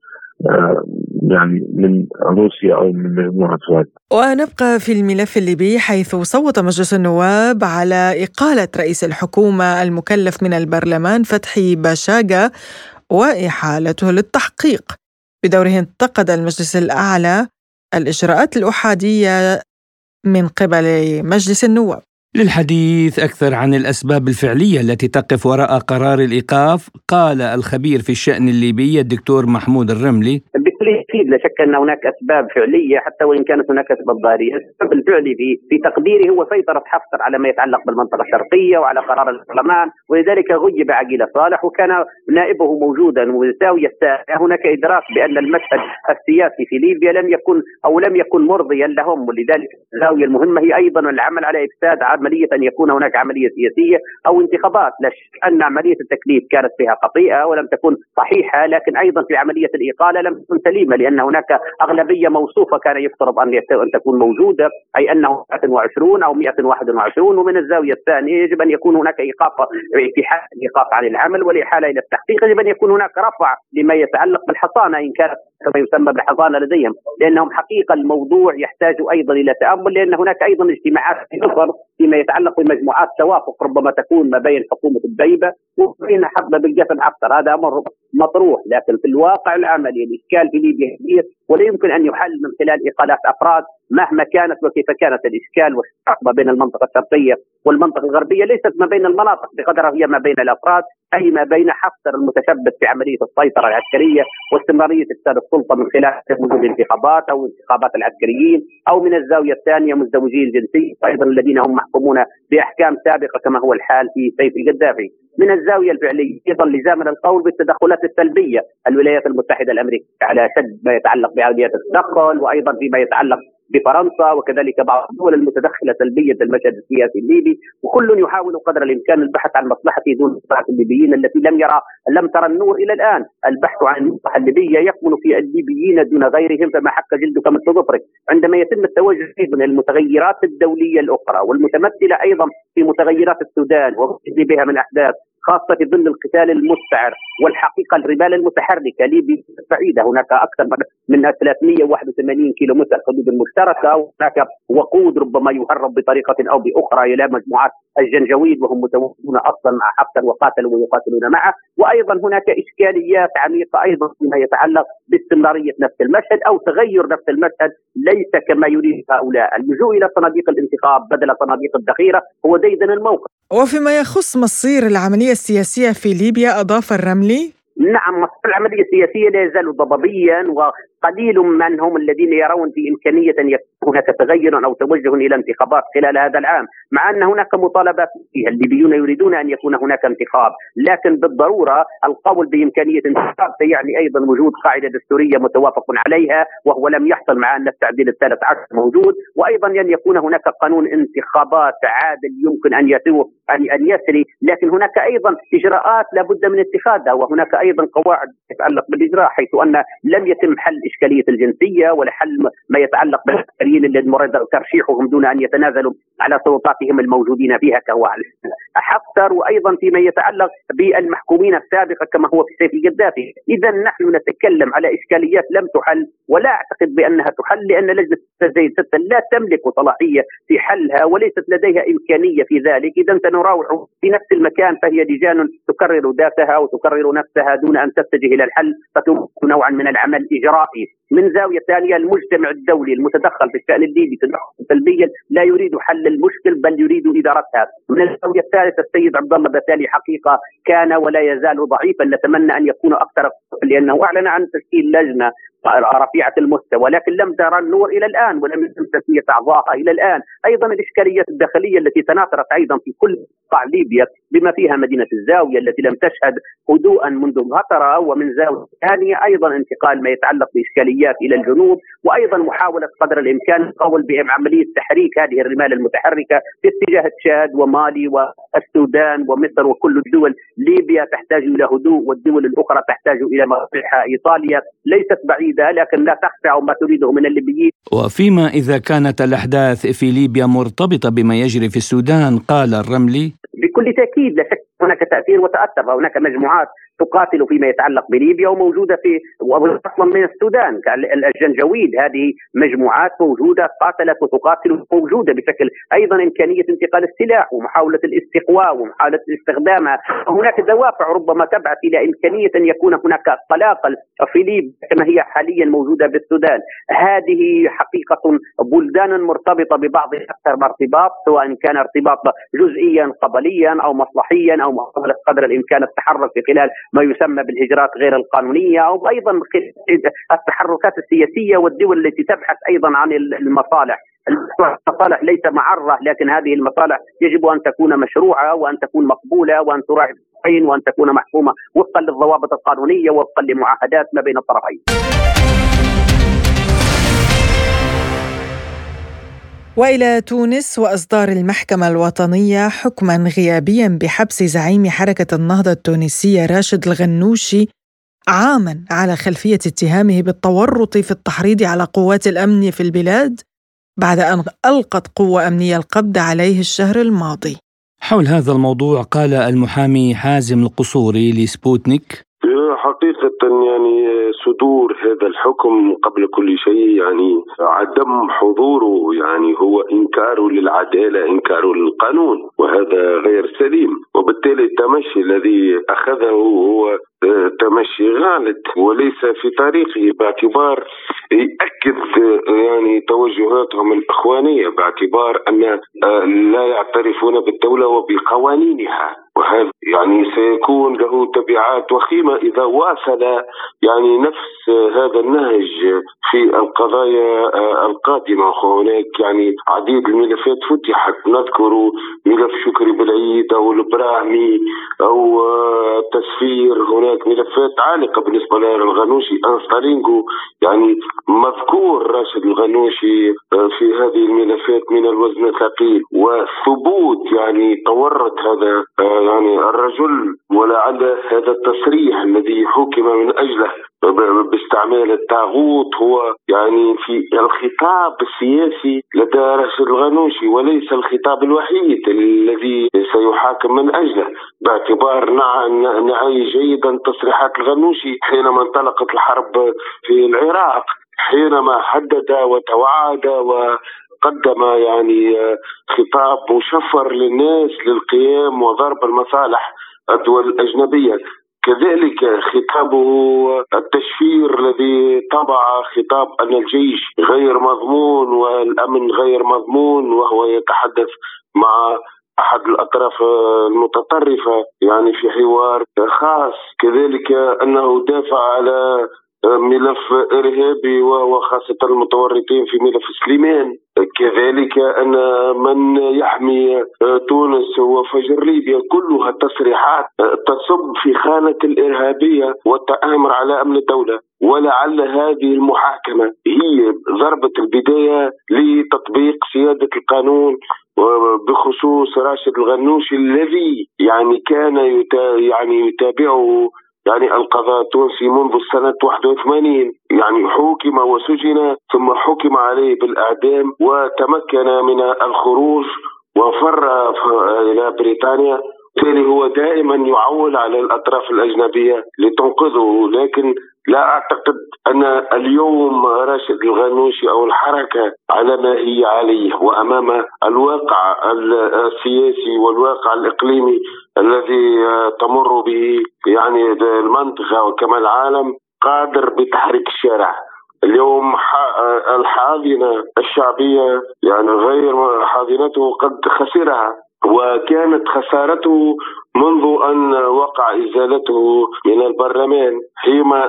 آه، يعني من روسيا أو من مجموعه سواد.
ونبقى في الملف الليبي حيث صوت مجلس النواب على إقالة رئيس الحكومة المكلف من البرلمان فتحي باشاغا وإحالته للتحقيق. بدوره انتقد المجلس الأعلى الإجراءات الأحادية من قبل مجلس النواب
للحديث أكثر عن الأسباب الفعلية التي تقف وراء قرار الإيقاف قال الخبير في الشأن الليبي الدكتور محمود الرملي.
بكل بكل تاكيد لا شك أن هناك أسباب فعلية حتى وإن كانت هناك أسباب ظاهريه، السبب الفعلي في في تقديري هو سيطرة حفتر على ما يتعلق بالمنطقة الشرقية وعلى قرار البرلمان ولذلك غيب عقيله صالح وكان نائبه موجودا وزاوية هناك إدراك بأن المشهد السياسي في ليبيا لم يكن أو لم يكن مرضيا لهم ولذلك الزاوية المهمة هي أيضا العمل على إفساد عملية أن يكون هناك عملية سياسية أو انتخابات، لا شك أن عملية التكليف كانت فيها خطيئة ولم تكن صحيحة لكن أيضا في عملية الإقالة لم تكن سليمة. لأن هناك أغلبية موصوفة كان يفترض أن أن تكون موجودة أي انه 120 أو 121 ومن الزاوية الثانية يجب أن يكون هناك إيقاف الايقاف عن العمل والإحالة إلى التحقيق يجب أن يكون هناك رفع لما يتعلق بالحصانة إن كانت كما يسمى بالحصانه لديهم لأنهم حقيقة الموضوع يحتاج أيضا إلى تأمل لأن هناك أيضا اجتماعات تنظر فيما يتعلق بمجموعات توافق ربما تكون ما بين حكومة البيبه وبين حقبه بالجسد حفتر هذا أمر مطروح لكن في الواقع العملي الاشكال في ليبيا كبير ولا يمكن أن يحل من خلال إقالات أفراد مهما كانت وكيف كانت الإشكال والحقبة بين المنطقة الشرقية والمنطقة الغربية ليست ما بين المناطق بقدر هي ما بين الأفراد. أي ما بين حفتر المتشبث في عملية السيطرة العسكرية واستمرارية افساد السلطة من خلال وجود انتخابات أو انتخابات العسكريين أو من الزاوية الثانية مزدوجي الجنسيه وأيضا الذين هم محكومون بأحكام سابقة كما هو الحال في سيف القذافي. من الزاوية الفعلية أيضا لزامنا القول بالتدخلات السلبية. الولايات المتحدة الأمريكية على شد ما يتعلق بعمليات التدخل وأيضا فيما يتعلق بفرنسا وكذلك بعض الدول المتدخلة سلبيا في المشهد السياسي الليبي وكل يحاول قدر الإمكان البحث عن مصلحته دون مصلحة الليبيين التي لم يرى لم ترى النور إلى الآن. البحث عن المصلحة الليبية يكمن في الليبيين دون غيرهم فما حك جلدك مثل ظفرك عندما يتم التوجه من المتغيرات الدولية الأخرى والمتمثلة أيضا في متغيرات السودان وما بها من احداث خاصة في ظل القتال المستعر والحقيقة الرمال المتحركة ليبيا بعيدة هناك أكثر من 381 كيلو متر الحدود المشتركة وهناك وقود ربما يهرب بطريقة أو بأخرى. إلى مجموعات الجنجويد وهم متواجدون أصلا مع حفتر وقاتلوا ويقاتلون معه. وأيضا هناك إشكاليات عميقة أيضا فيما يتعلق باستمرارية نفس المشهد أو تغير نفس المشهد. ليس كما يريد هؤلاء. اللجوء إلى صناديق الانتخاب بدل صناديق الذخيرة هو ديدن الموقف.
وفيما يخص مصير العملية السياسية في ليبيا أضاف الرملي
نعم مصير العملية السياسية لا يزال ضبابيا قليل من هم الذين يرون في إمكانية أن يكون هناك تغير أو توجه إلى انتخابات خلال هذا العام مع أن هناك مطالبات فيها. الليبيون يريدون أن يكون هناك انتخاب لكن بالضرورة القول بإمكانية انتخاب سيعني أيضا وجود قاعدة دستورية متوافق عليها وهو لم يحصل مع أن التعديل الثالث عشر موجود. وأيضا أن يكون هناك قانون انتخابات عادل يمكن أن أن أن يسري لكن هناك أيضا إجراءات لابد من اتخاذها وهناك أيضا قواعد تتعلق بالإجراء حيث أن لم يتم حل اشكاليه الجنسية ولا حل ما يتعلق بالعسكريين الذين مرد ترشيحهم دون أن يتنازلوا على سلطاتهم الموجودين فيها كهو حفتر وأيضا فيما يتعلق بالمحكومين السابقة كما هو في سيف القذافي، اذا نحن نتكلم على إشكاليات لم تحل ولا أعتقد بأنها تحل لأن لجنة زي ستة لا تملك صلاحيه في حلها وليست لديها إمكانية في ذلك، اذا سنراوح في نفس المكان فهي لجان تكرر ذاتها وتكرر نفسها دون أن تتجه إلى الحل فتكون نوعا من العمل اجرائي من زاوية ثانية المجتمع الدولي المتدخل في الشأن الليبي تدخل سلبيا لا يريد حل المشكل بل يريد إدارتها، من الزاوية الثالثة السيد عبد الله بتالي حقيقة كان ولا يزال ضعيفا. نتمنى أن يكون أكثر لأنه أعلن عن تشكيل لجنة رفيعة المستوى لكن لم ترى النور إلى الآن ولم يتم تسمية أعضائها إلى الآن، أيضا الإشكاليات الداخلية التي تناثرت أيضا في كل قطاع ليبيا بما فيها مدينة الزاوية التي لم تشهد هدوءا منذ فتره ومن زاوية ثانية أيضا انتقال ما يتعلق بإشكاليات إلى الجنوب وأيضا محاولة قدر الإمكان القول بعملية تحريك هذه الرمال المتحركة في اتجاه تشاد ومالي والسودان ومصر وكل الدول، ليبيا تحتاج إلى هدوء والدول الأخرى تحتاج إلى مصلحه إيطاليا ليست بعيده لكن لا تخفى ما تريده من الليبيين.
وفيما إذا كانت الأحداث في ليبيا مرتبطة بما يجري في السودان قال الرملي
بكل تأكيد لا شك هناك تأثير وتاثر هناك مجموعات تقاتل فيما يتعلق بليبيا وموجودة في أصلا من السودان. الجنجويد هذه مجموعات موجودة قاتلت وتقاتل موجودة بشكل أيضا إمكانية انتقال السلاح ومحاولة الاستقواء ومحاولة استخدامها هناك دوافع ربما تبعث إلى إمكانية أن يكون هناك قلاقل في ليبيا كما هي حاليا موجودة بالسودان. هذه حقيقة بلدان مرتبطة ببعض أكثر ارتباط سواء كان ارتباط جزئيا قبليا أو مصلحيا أو معهم قدر الإمكان التحرك في خلال ما يسمى بالهجرات غير القانونية أو أيضا التحركات السياسية والدول التي تبحث أيضا عن المصالح المصالح ليس معرة لكن هذه المصالح يجب أن تكون مشروعة وأن تكون مقبولة وأن تراعي وأن تكون محكومة وفقا للضوابط القانونية وفقا لمعاهدات ما بين الطرفين.
وإلى تونس وإصدار المحكمة الوطنية حكما غيابيا بحبس زعيم حركة النهضة التونسية راشد الغنوشي عاما على خلفية اتهامه بالتورط في التحريض على قوات الأمن في البلاد بعد أن ألقت قوة أمنية القبض عليه الشهر الماضي.
حول هذا الموضوع قال المحامي حازم القصوري لسبوتنيك
حقيقة يعني صدور هذا الحكم قبل كل شيء يعني عدم حضوره يعني هو إنكار للعدالة إنكار للقانون وهذا غير سليم. وبالتالي التمشي الذي أخذه هو تمشي غالط وليس في طريقه باعتبار يأكد يعني توجهاتهم الإخوانية باعتبار أن لا يعترفون بالدولة وبقوانينها. وهذا يعني سيكون له تبعات وخيمة إذا واصل يعني نفس هذا النهج في القضايا القادمة؟ هناك يعني عديد الملفات فتحت. نذكر ملف شكري بالعيد أو البراهمي أو تسفير. هناك ملفات عالقة بالنسبة للغنوشي. أنستالينجو يعني مذكور راشد الغنوشي في هذه الملفات من الوزن الثقيل. وثبوت يعني تورط هذا يعني الرجل ولعل هذا التصريح الذي حكم من أجله باستعمال الطاغوت هو يعني في الخطاب السياسي لدى راشد الغنوشي وليس الخطاب الوحيد الذي سيحاكم من أجله باعتبار نعي جيدا تصريحات الغنوشي حينما انطلقت الحرب في العراق حينما حدد وتوعد و قدم يعني خطاب مشفر للناس للقيام وضرب المصالح الدول الأجنبية. كذلك خطابه التشفير الذي طبع خطاب أن الجيش غير مضمون والأمن غير مضمون وهو يتحدث مع أحد الأطراف المتطرفة يعني في حوار خاص. كذلك أنه دافع على ملف إرهابي وهو خاصه المتورطين في ملف سليمان. كذلك أن من يحمي تونس وفجر ليبيا كلها تصريحات تصب في خانة الإرهابية والتآمر على أمن الدولة. ولعل هذه المحاكمة هي ضربة البداية لتطبيق سيادة القانون بخصوص راشد الغنوشي الذي يعني كان يعني يتابعه يعني القضاء التونسي منذ السنة 81 يعني حكم وسجن ثم حكم عليه بالإعدام وتمكن من الخروج وفر إلى بريطانيا. بالتالي هو دائما يعول على الأطراف الأجنبية لتنقذه. لكن لا أعتقد أن اليوم راشد الغنوشي أو الحركة على ما هي عليه وأمام الواقع السياسي والواقع الإقليمي الذي تمر به يعني المنطقة وكما العالم قادر بتحريك الشارع. اليوم الحاضنة الشعبية يعني غير حاضنته قد خسرها وكانت خسارته منذ أن وقع إزالته من البرلمان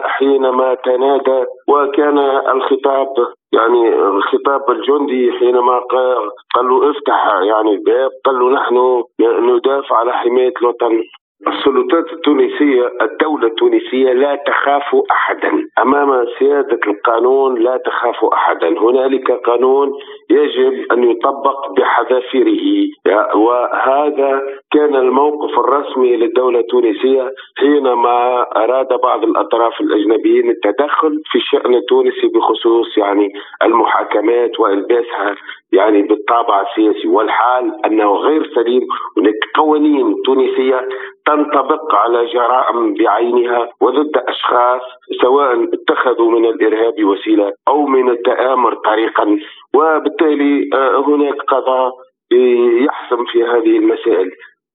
حينما تنادى وكان الخطاب يعني خطاب الجندي حينما قال له افتح يعني الباب قال له نحن ندافع على حماية الوطن. السلطات التونسية الدولة التونسية لا تخاف أحدا. أمام سيادة القانون لا تخاف أحدا. هنالك قانون يجب أن يطبق بحذافيره. وهذا كان الموقف الرسمي للدولة التونسية حينما أراد بعض الأطراف الأجنبيين التدخل في الشأن التونسي بخصوص يعني المحاكمات وإلباسها يعني بالطابع السياسي. والحال أنه غير سليم. هناك قوانين تونسية تنطبق على جرائم بعينها وضد أشخاص سواء اتخذوا من الإرهاب وسيلة أو من التآمر طريقا. وبالتالي آه، هناك قضاء يحسم في هذه المسائل.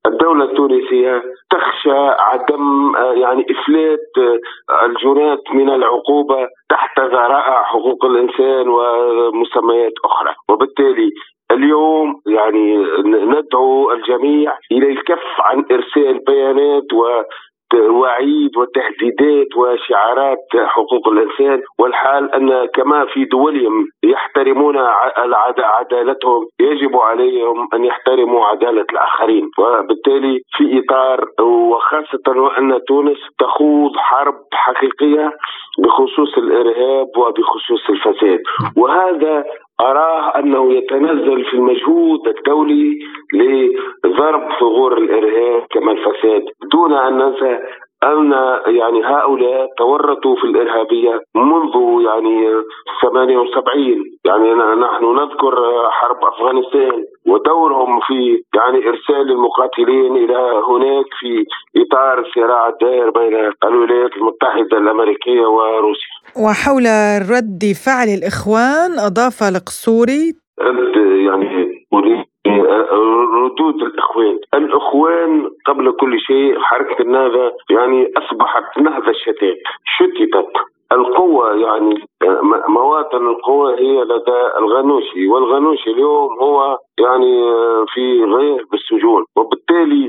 الدولة التونسية تخشى عدم آه، يعني إفلات آه، الجنات من العقوبة تحت ذرائع حقوق الإنسان ومسميات أخرى. وبالتالي اليوم يعني ندعو الجميع إلى الكف عن إرسال بيانات و وعيد وتهديدات وشعارات حقوق الإنسان والحال أن كما في دولهم يحترمون عدالتهم يجب عليهم أن يحترموا عدالة الآخرين. وبالتالي في إطار وخاصة وان تونس تخوض حرب حقيقية بخصوص الإرهاب وبخصوص الفساد. وهذا أراه أنه يتنزل في المجهود الدولي لضرب ثغور الإرهاب كما الفساد دون أن ننسى أن يعني هؤلاء تورطوا في الإرهابية منذ يعني 78 يعني نحن نذكر حرب أفغانستان ودورهم في يعني إرسال المقاتلين إلى هناك في إطار الصراع الدائر بين الولايات المتحدة الأمريكية وروسيا.
وحول رد فعل الإخوان أضاف القصوري
يعني أريد ردود الإخوان، الإخوان قبل كل شيء حركة النهضة يعني أصبحت نهضة شتات، شتتت. القوة يعني مواطن القوة هي لدى الغنوشي والغنوشي اليوم هو يعني في غير بالسجون. وبالتالي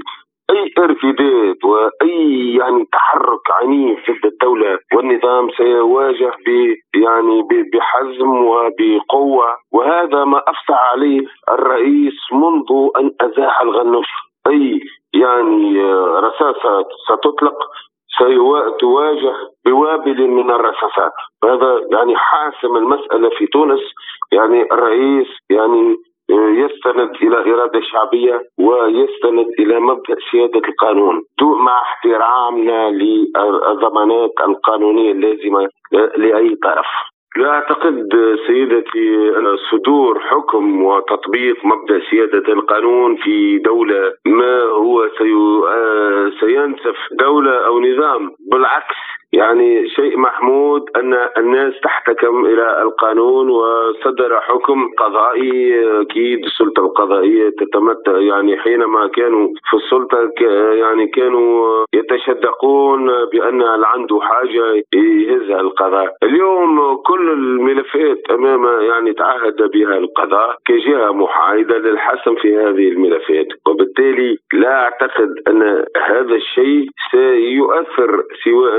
أي ارتداد وأي يعني تحرك عنيف ضد الدولة والنظام سيواجه ب يعني بحزم وبقوة. وهذا ما افصح عليه الرئيس منذ أن أزاح الغنوش. أي يعني رصاصة ستطلق سيواجه بوابل من الرصاصات. هذا يعني حاسم المسألة في تونس. يعني الرئيس يعني يستند إلى إرادة شعبية ويستند إلى مبدأ سيادة القانون مع احترامنا للضمانات القانونية اللازمة لأي طرف. لا أعتقد سيدتي صدور حكم وتطبيق مبدأ سيادة القانون في دولة ما هو سينسف دولة أو نظام بالعكس يعني شيء محمود أن الناس تحتكم إلى القانون وصدر حكم قضائي أكيد السلطة القضائية تتمتع يعني حينما كانوا في السلطة يعني كانوا يتشدقون بأن عنده حاجة يهزها القضاء. اليوم كل الملفات أمام يعني تعهد بها القضاء كجهة محايدة للحسم في هذه الملفات. وبالتالي لا أعتقد أن هذا الشيء سيؤثر سواء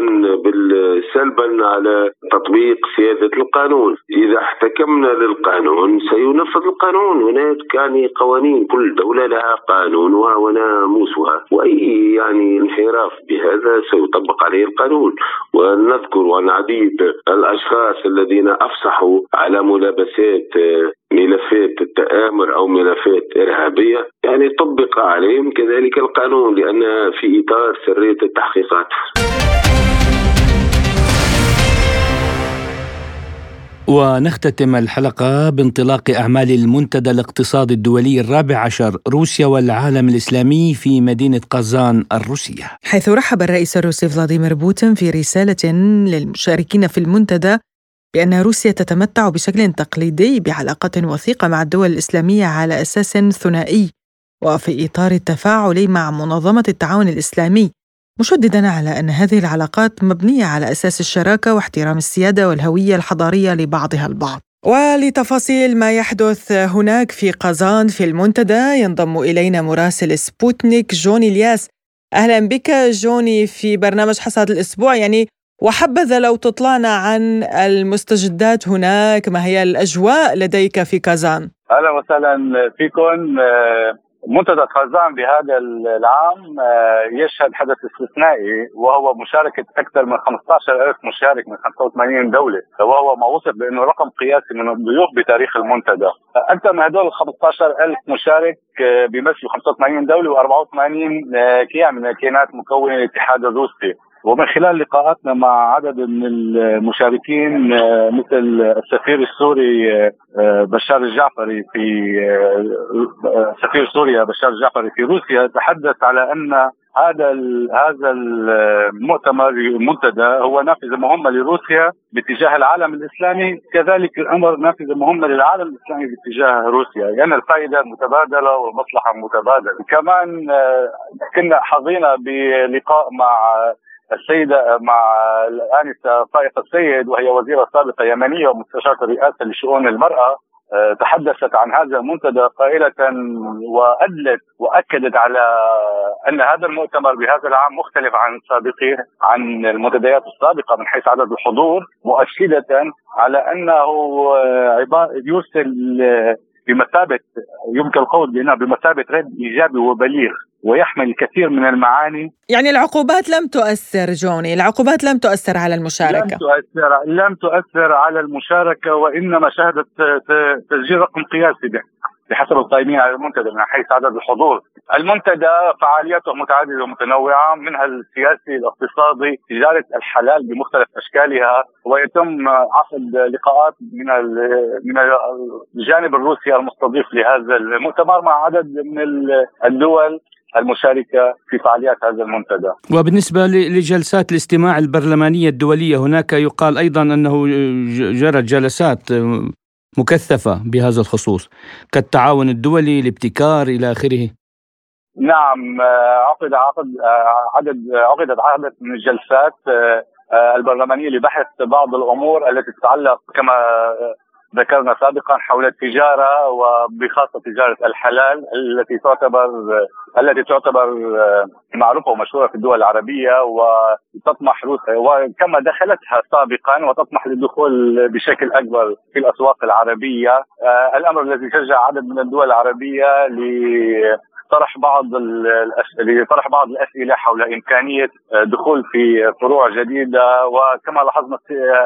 سلبا على تطبيق سيادة القانون. إذا احتكمنا للقانون سينفذ القانون. هناك يعني قوانين كل دولة لها قانونها وناموسها. وأي يعني انحراف بهذا سيطبق عليه القانون. ونذكر عن عديد الأشخاص الذين أفصحوا على ملابسات ملفات التآمر أو ملفات إرهابية. يعني طبق عليهم كذلك القانون لأن في إطار سرية التحقيقات.
ونختتم الحلقة بانطلاق أعمال المنتدى الاقتصادي الدولي الرابع عشر روسيا والعالم الإسلامي في مدينة قازان الروسية.
حيث رحب الرئيس الروسي فلاديمير بوتين في رسالة للمشاركين في المنتدى بأن روسيا تتمتع بشكل تقليدي بعلاقة وثيقة مع الدول الإسلامية على أساس ثنائي وفي إطار التفاعل مع منظمة التعاون الإسلامي. مشددا على أن هذه العلاقات مبنية على أساس الشراكة واحترام السيادة والهوية الحضارية لبعضها البعض. ولتفاصيل ما يحدث هناك في قازان في المنتدى ينضم إلينا مراسل سبوتنيك جوني الياس. أهلا بك جوني في برنامج حصاد الأسبوع يعني وحبذا لو تطلعنا عن المستجدات هناك ما هي الأجواء لديك في كازان
أهلا وسهلا فيكم منتدى قازان بهذا العام آه، يشهد حدث استثنائي وهو مشاركة أكثر من 15 ألف مشارك من 85 دولة وهو ما وصف بأنه رقم قياسي من الضيوف بتاريخ المنتدى. أكثر من هدول ال 15 ألف مشارك آه، بيمثلوا 85 دولة و84 آه، كيان من الكيانات مكونة الاتحاد الروسي ومن خلال لقاءاتنا مع عدد من المشاركين آه، مثل السفير السوري آه، بشار الجعفري في آه، سفير سوريا بشار الجعفري في روسيا تحدث على أن هذا هذا المؤتمر المنتدى هو نافذه مهمه لروسيا باتجاه العالم الإسلامي كذلك الأمر نافذه مهمه للعالم الإسلامي باتجاه روسيا لأن يعني الفائدة متبادلة والمصلحه متبادلة. كمان كنا حظينا بلقاء مع السيدة مع الآنسة فائقة السيد وهي وزيرة سابقة يمنية ومستشارة الرئاسة لشؤون المرأة آه، تحدثت عن هذا المنتدى قائلة وأدلت وأكدت على أن هذا المؤتمر بهذا العام مختلف عن سابقه عن المنتديات السابقة من حيث عدد الحضور مؤكدة على أنه يرسل بمثابة يمكن القول بأنه بمثابة رد إيجابي وبليغ. ويحمل الكثير من المعاني.
يعني العقوبات لم تؤثر جوني العقوبات لم تؤثر على المشاركة.
لم تؤثر لم تؤثر على المشاركة وإنما شهدت تسجيل رقم قياسي بحسب القائمين على المنتدى من حيث عدد الحضور. المنتدى فعالياته متعددة ومتنوعة منها السياسي الاقتصادي تجارة الحلال بمختلف أشكالها ويتم عقد لقاءات من من الجانب الروسي المستضيف لهذا المؤتمر مع عدد من الدول. المشاركة في فعاليات هذا المنتدى.
وبالنسبة لجلسات الاستماع البرلمانية الدولية هناك يقال أيضا أنه جرت جلسات مكثفة بهذا الخصوص كالتعاون الدولي الابتكار إلى آخره.
نعم عقد عقد عدد عقدت عدد من الجلسات البرلمانية لبحث بعض الأمور التي تتعلق كما ذكرنا سابقا حول التجارة وبخاصة تجارة الحلال التي تعتبر التي تعتبر معروفة ومشهورة في الدول العربية وتطمح روسيا وكما دخلتها سابقا وتطمح للدخول بشكل أكبر في الأسواق العربية. الأمر الذي شجع عدد من الدول العربية طرح بعض طرح بعض الأسئلة حول إمكانية دخول في فروع جديدة وكما لاحظنا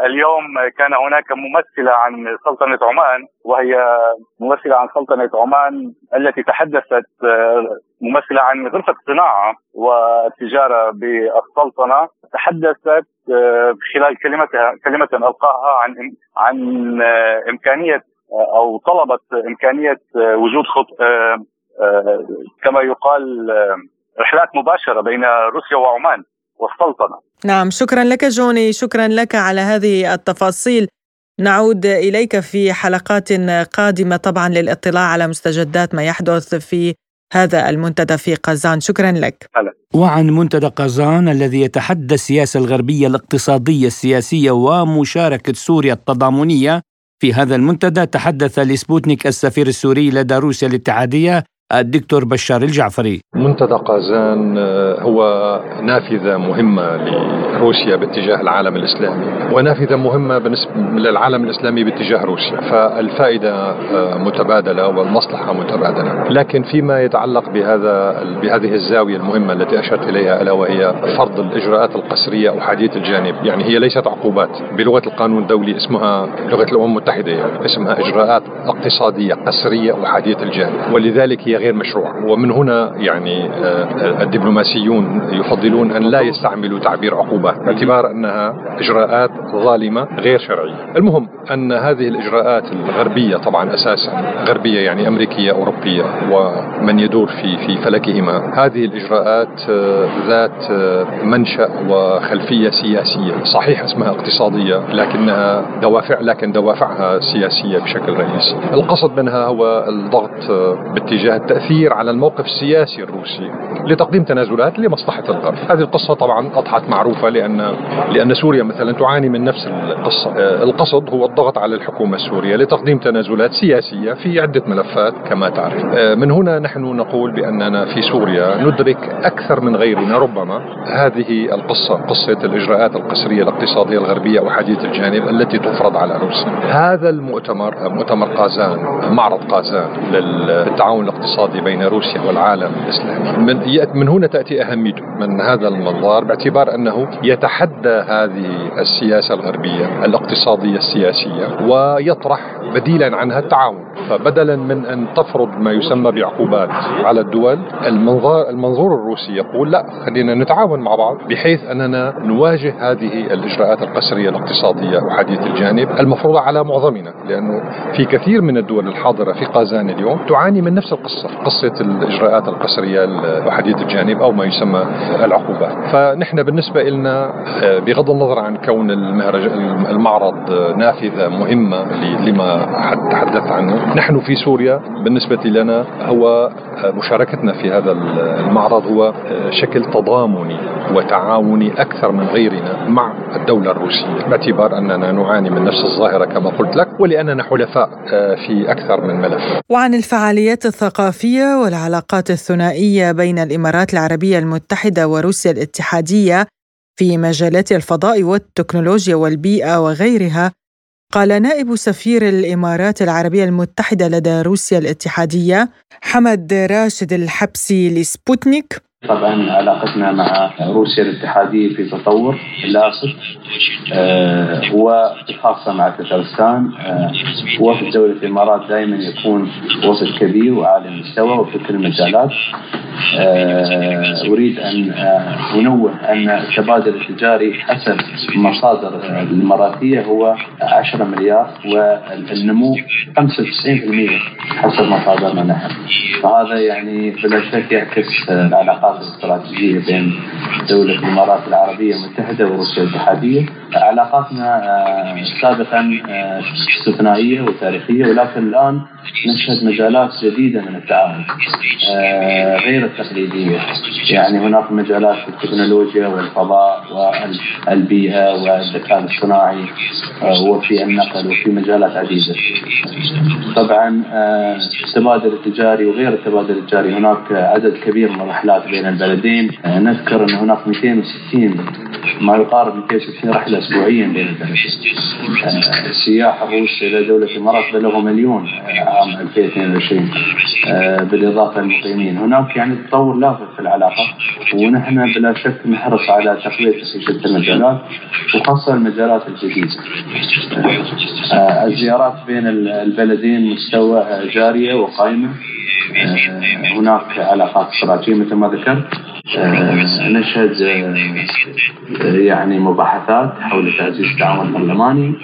اليوم كان هناك ممثلة عن سلطنة عمان وهي ممثلة عن سلطنة عمان التي تحدثت ممثلة عن غرفة الصناعه والتجارة بالسلطنة تحدثت خلال كلمتها كلمة ألقاها عن عن إمكانية أو طلبت إمكانية وجود خط آه، كما يقال آه، رحلات مباشرة بين روسيا وعمان والسلطنة
نعم شكرا لك جوني شكرا لك على هذه التفاصيل. نعود إليك في حلقات قادمة طبعا للاطلاع على مستجدات ما يحدث في هذا المنتدى في قازان. شكرا لك.
هلا. وعن منتدى قازان الذي يتحدى السياسة الغربية الاقتصادية السياسية ومشاركة سوريا التضامنية في هذا المنتدى تحدث لسبوتنيك السفير السوري لدى روسيا الاتحادية الدكتور بشار الجعفري.
منتدى قازان آه، هو نافذة مهمة لروسيا باتجاه العالم الإسلامي. ونافذة مهمة بالنسبة للعالم الإسلامي باتجاه روسيا. فالفائدة آه، متبادلة والمصلحة متبادلة. لكن فيما يتعلق بهذا بهذه الزاوية المهمة التي أشرت إليها ألا وهي فرض الإجراءات القسرية أو حديث الجانب. يعني هي ليست عقوبات. بلغة القانون الدولي اسمها لغة الأمم المتحدة يعني اسمها إجراءات اقتصادية قسرية وحديث الجانب. ولذلك هي غير مشروع. ومن هنا يعني آه، الدبلوماسيون يفضلون أن لا يستعملوا تعبير عقوبات باعتبار أنها إجراءات ظالمة غير شرعية. المهم أن هذه الإجراءات الغربية طبعا أساسا غربية يعني أمريكية أوروبية ومن يدور في في فلكهما هذه الإجراءات آه، ذات آه، منشأ وخلفية سياسية. صحيح اسمها اقتصادية لكنها دوافع لكن دوافعها سياسية بشكل رئيسي. القصد منها هو الضغط باتجاه التأثير على الموقف السياسي الروسي لتقديم تنازلات لمصلحة الغرب. هذه القصة طبعا أضحت معروفة لأن لأن سوريا مثلا تعاني من نفس القصة القصد هو الضغط على الحكومة السورية لتقديم تنازلات سياسية في عدة ملفات كما تعرف. آه، من هنا نحن نقول بأننا في سوريا ندرك أكثر من غيرنا ربما. هذه القصة قصة الإجراءات القسرية الاقتصادية الغربية وحديث الجانب التي تفرض على روسيا. هذا المؤتمر مؤتمر قازان معرض قازان للتعاون الاقتصادي بين روسيا والعالم الإسلامي. من, من هنا تأتي اهميته من هذا المنظار باعتبار أنه يتحدى هذه السياسة الغربية الاقتصادية السياسية ويطرح بديلا عنها التعاون. فبدلا من أن تفرض ما يسمى بعقوبات على الدول المنظار المنظور الروسي يقول لا خلينا نتعاون مع بعض بحيث أننا نواجه هذه الإجراءات القسرية الاقتصادية وحديث الجانب المفروضة على معظمنا. لأنه في كثير من الدول الحاضرة في قازان اليوم تعاني من نفس القصة. قصة الإجراءات القسرية وحديث الجانب أو ما يسمى العقوبات فنحن بالنسبة لنا بغض النظر عن كون المعرض نافذة مهمة لما تحدثت عنه نحن في سوريا بالنسبة لنا هو مشاركتنا في هذا المعرض هو شكل تضامني وتعاوني أكثر من غيرنا مع الدولة الروسية. باعتبار أننا نعاني من نفس الظاهرة كما قلت لك ولأننا حلفاء في أكثر من ملف.
وعن الفعاليات الثقافية والعلاقات الثنائية بين الإمارات العربية المتحدة وروسيا الاتحادية في مجالات الفضاء والتكنولوجيا والبيئة وغيرها قال نائب سفير الإمارات العربية المتحدة لدى روسيا الاتحادية حمد راشد الحبسي لسبوتنيك
طبعا علاقتنا مع روسيا الاتحادية في تطور لاصق آه وخاصة مع تترستان آه وفد دولة الإمارات دائما يكون وفد كبير وعالي المستوى وفي كل المجالات. آه أريد أن آه أنوه أن التبادل التجاري حسب المصادر الإماراتية هو 10 مليار والنمو 95% حسب مصادرنا نحن. فهذا يعني بلا شك يعكس العلاقات الاستراتيجية بين دولة الإمارات العربية المتحدة وروسيا الاتحادية علاقاتنا سابقا استثنائية وتاريخية ولكن الآن نشهد مجالات جديدة من التعاون غير التقليدية يعني هناك مجالات في التكنولوجيا والفضاء والبيئه والذكاء الاصطناعي وفي النقل وفي مجالات عديدة. طبعا التبادل التجاري وغير التبادل التجاري هناك عدد كبير من الرحلات بين البلدين نذكر أن هناك 260 ما يقارب 260 رحلة اسبوعيا بين البلدين. السياح الروس إلى دولة الامارات بلغوا مليون عام 2022 بالإضافة للمقيمين، هناك يعني تطور لافت في العلاقة ونحن بلا شك نحرص على تقوية في شتى المجالات وخاصة المجالات الجديدة. الزيارات بين البلدين مستوى جارية وقائمة هناك علاقات استراتيجيه مثل ما ذكرت نشهد يعني مباحثات حول تعزيز التعاون البرلماني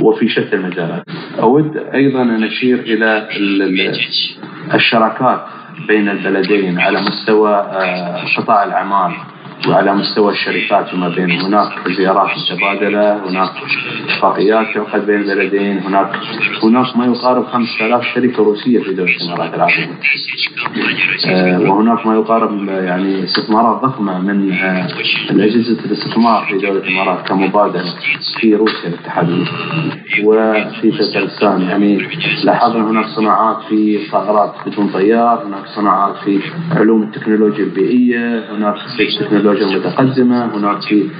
وفي شتى المجالات. أود أيضا أن أشير إلى الشراكات بين البلدين على مستوى قطاع الأعمال وعلى مستوى الشركات فيما بينهم هناك زيارات متبادلة هناك اتفاقيات تعقد بين البلدين هناك هناك ما يقارب 5000 شركة روسية في دولة الإمارات العربية. آه وهناك ما يقارب يعني استثمارات ضخمة من آه أجهزة الاستثمار في دولة الإمارات كمبادرة في روسيا الاتحادية وفي تركستان يعني لاحظنا هناك صناعات في طائرات بدون طيار هناك صناعات في علوم التكنولوجيا البيئية هناك في التكنولوجيا المتقدمة. هناك في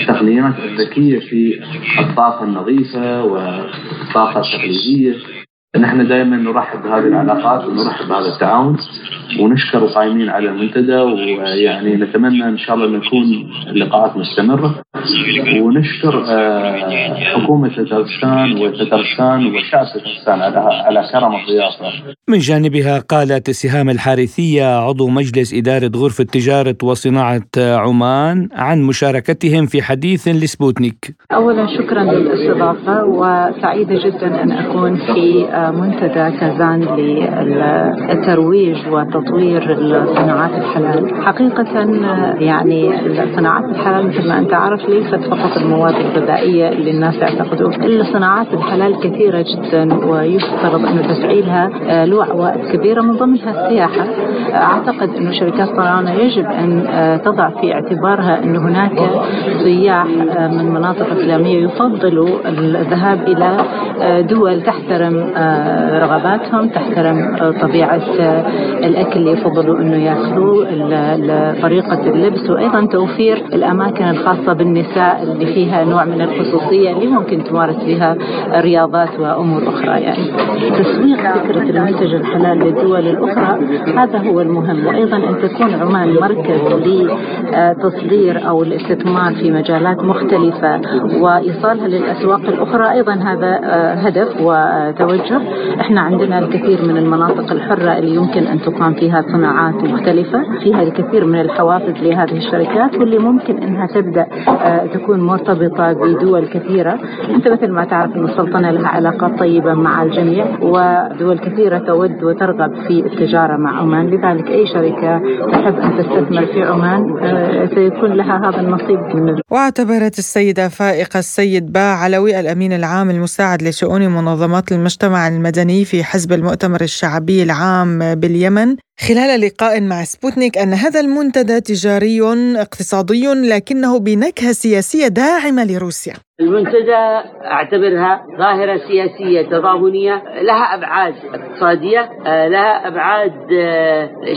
التقنيات الذكية في الطاقة النظيفة والطاقة التقليدية. نحن دائما نرحب بهذه العلاقات ونرحب بهذا التعاون. ونشكر القائمين على المنتدى ويعني نتمنى إن شاء الله أن يكون اللقاءات مستمرة ونشكر حكومة تترستان وتترستان وشعب تترستان على على كرم الضيافه.
من جانبها قالت سهام الحارثية عضو مجلس إدارة غرفة تجارة وصناعة عمان عن مشاركتهم في حديث لسبوتنيك.
اولا شكرا للاستضافة وسعيدة جدا أن أكون في منتدى كازان للترويج وتطوير الصناعات الحلال. حقيقة يعني الصناعات الحلال مثل ما أنت عارف ليست فقط المواد الغذائية اللي الناس يعتقدوا الصناعات الحلال كثيرة جدا ويفترض أن تفعيلها له عوائد كبيرة من ضمنها السياحة أعتقد أن شركات طيران يجب أن تضع في اعتبارها أن هناك سياح من مناطق إسلامية يفضلوا الذهاب إلى دول تحترم رغباتهم تحترم طبيعة الأكل اللي يفضلوا أنه يأكلوه طريقة اللبس وأيضا توفير الأماكن الخاصة بالنساء اللي فيها نوع من الخصوصية اللي ممكن تمارس فيها رياضات وأمور أخرى. يعني تسويق فكرة المنتج الحلال للدول الأخرى هذا هو المهم. وأيضا أن تكون عمان مركز لتصدير أو الاستثمار في مجالات مختلفة وإيصالها للأسواق الأخرى أيضا هذا هدف وتوجه. إحنا عندنا الكثير من المناطق الحرة اللي يمكن أن تقام فيها صناعات مختلفة. فيها الكثير من الحوافز لهذه الشركات واللي ممكن أنها تبدأ تكون مرتبطة بدول كثيرة. أنت مثل ما تعرف أن السلطنة لها علاقات طيبة مع الجميع ودول كثيرة تود وترغب في التجارة مع عمان. لذلك أي شركة تحب أن تستثمر في عمان سيكون لها هذا النصيب من
واعتبرت السيدة فائقة السيد باع علوي الأمين العام المساعد لشؤون شؤون منظمات المجتمع المدني في حزب المؤتمر الشعبي العام باليمن. خلال لقاء مع سبوتنيك أن هذا المنتدى تجاري اقتصادي لكنه بنكهة سياسية داعمة لروسيا.
المنتدى أعتبرها ظاهرة سياسية تضامنية لها أبعاد اقتصادية لها أبعاد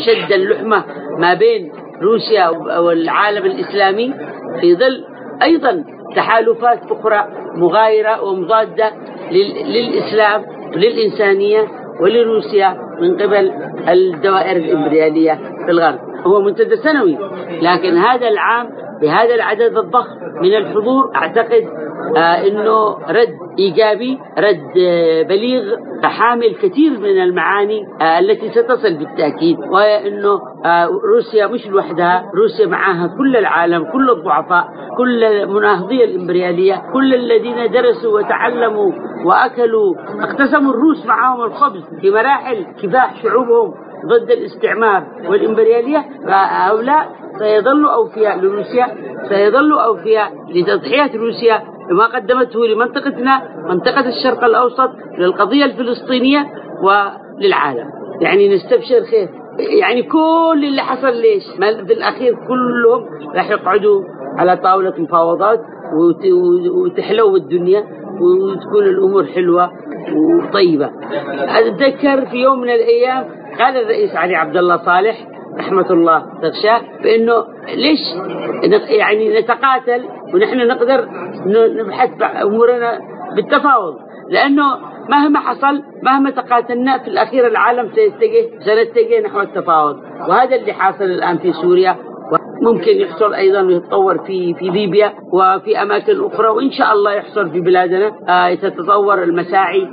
شد اللحمة ما بين روسيا والعالم الإسلامي في ظل أيضا تحالفات أخرى مغايرة ومضادة للإسلام وللإنسانية ولروسيا من قبل الدوائر الإمبريالية في الغرب. هو منتدى سنوي لكن هذا العام بهذا العدد الضخم من الحضور أعتقد إنه رد إيجابي رد آه بليغ حامل كثير من المعاني آه التي ستصل بالتأكيد وهي إنه آه روسيا مش لوحدها روسيا معها كل العالم كل الضعفاء كل مناهضي الإمبريالية كل الذين درسوا وتعلموا وأكلوا اقتسموا الروس معهم الخبز في مراحل كفاح شعوبهم ضد الاستعمار والإمبريالية فهؤلاء سيظلوا أوفياء لروسيا سيظلوا أوفياء لتضحية روسيا بما قدمته لمنطقتنا منطقة الشرق الأوسط للقضية الفلسطينية وللعالم. يعني نستبشر خير. يعني كل اللي حصل ليش؟ في الأخير كلهم راح يقعدوا على طاولة مفاوضات وتحلو الدنيا وتكون الأمور حلوة وطيبة. أتذكر في يوم من الأيام قال الرئيس علي عبد الله صالح رحمة الله تغشاه بأنه ليش يعني نتقاتل ونحن نقدر نبحث أمورنا بالتفاوض؟ لأنه مهما حصل مهما تقاتلنا في الأخير العالم سيتجه سنتجه نحو التفاوض. وهذا اللي حاصل الآن في سوريا ممكن يحصل أيضا ويتطور في في ليبيا وفي أماكن أخرى وإن شاء الله يحصل في بلادنا. آه تتطور المساعي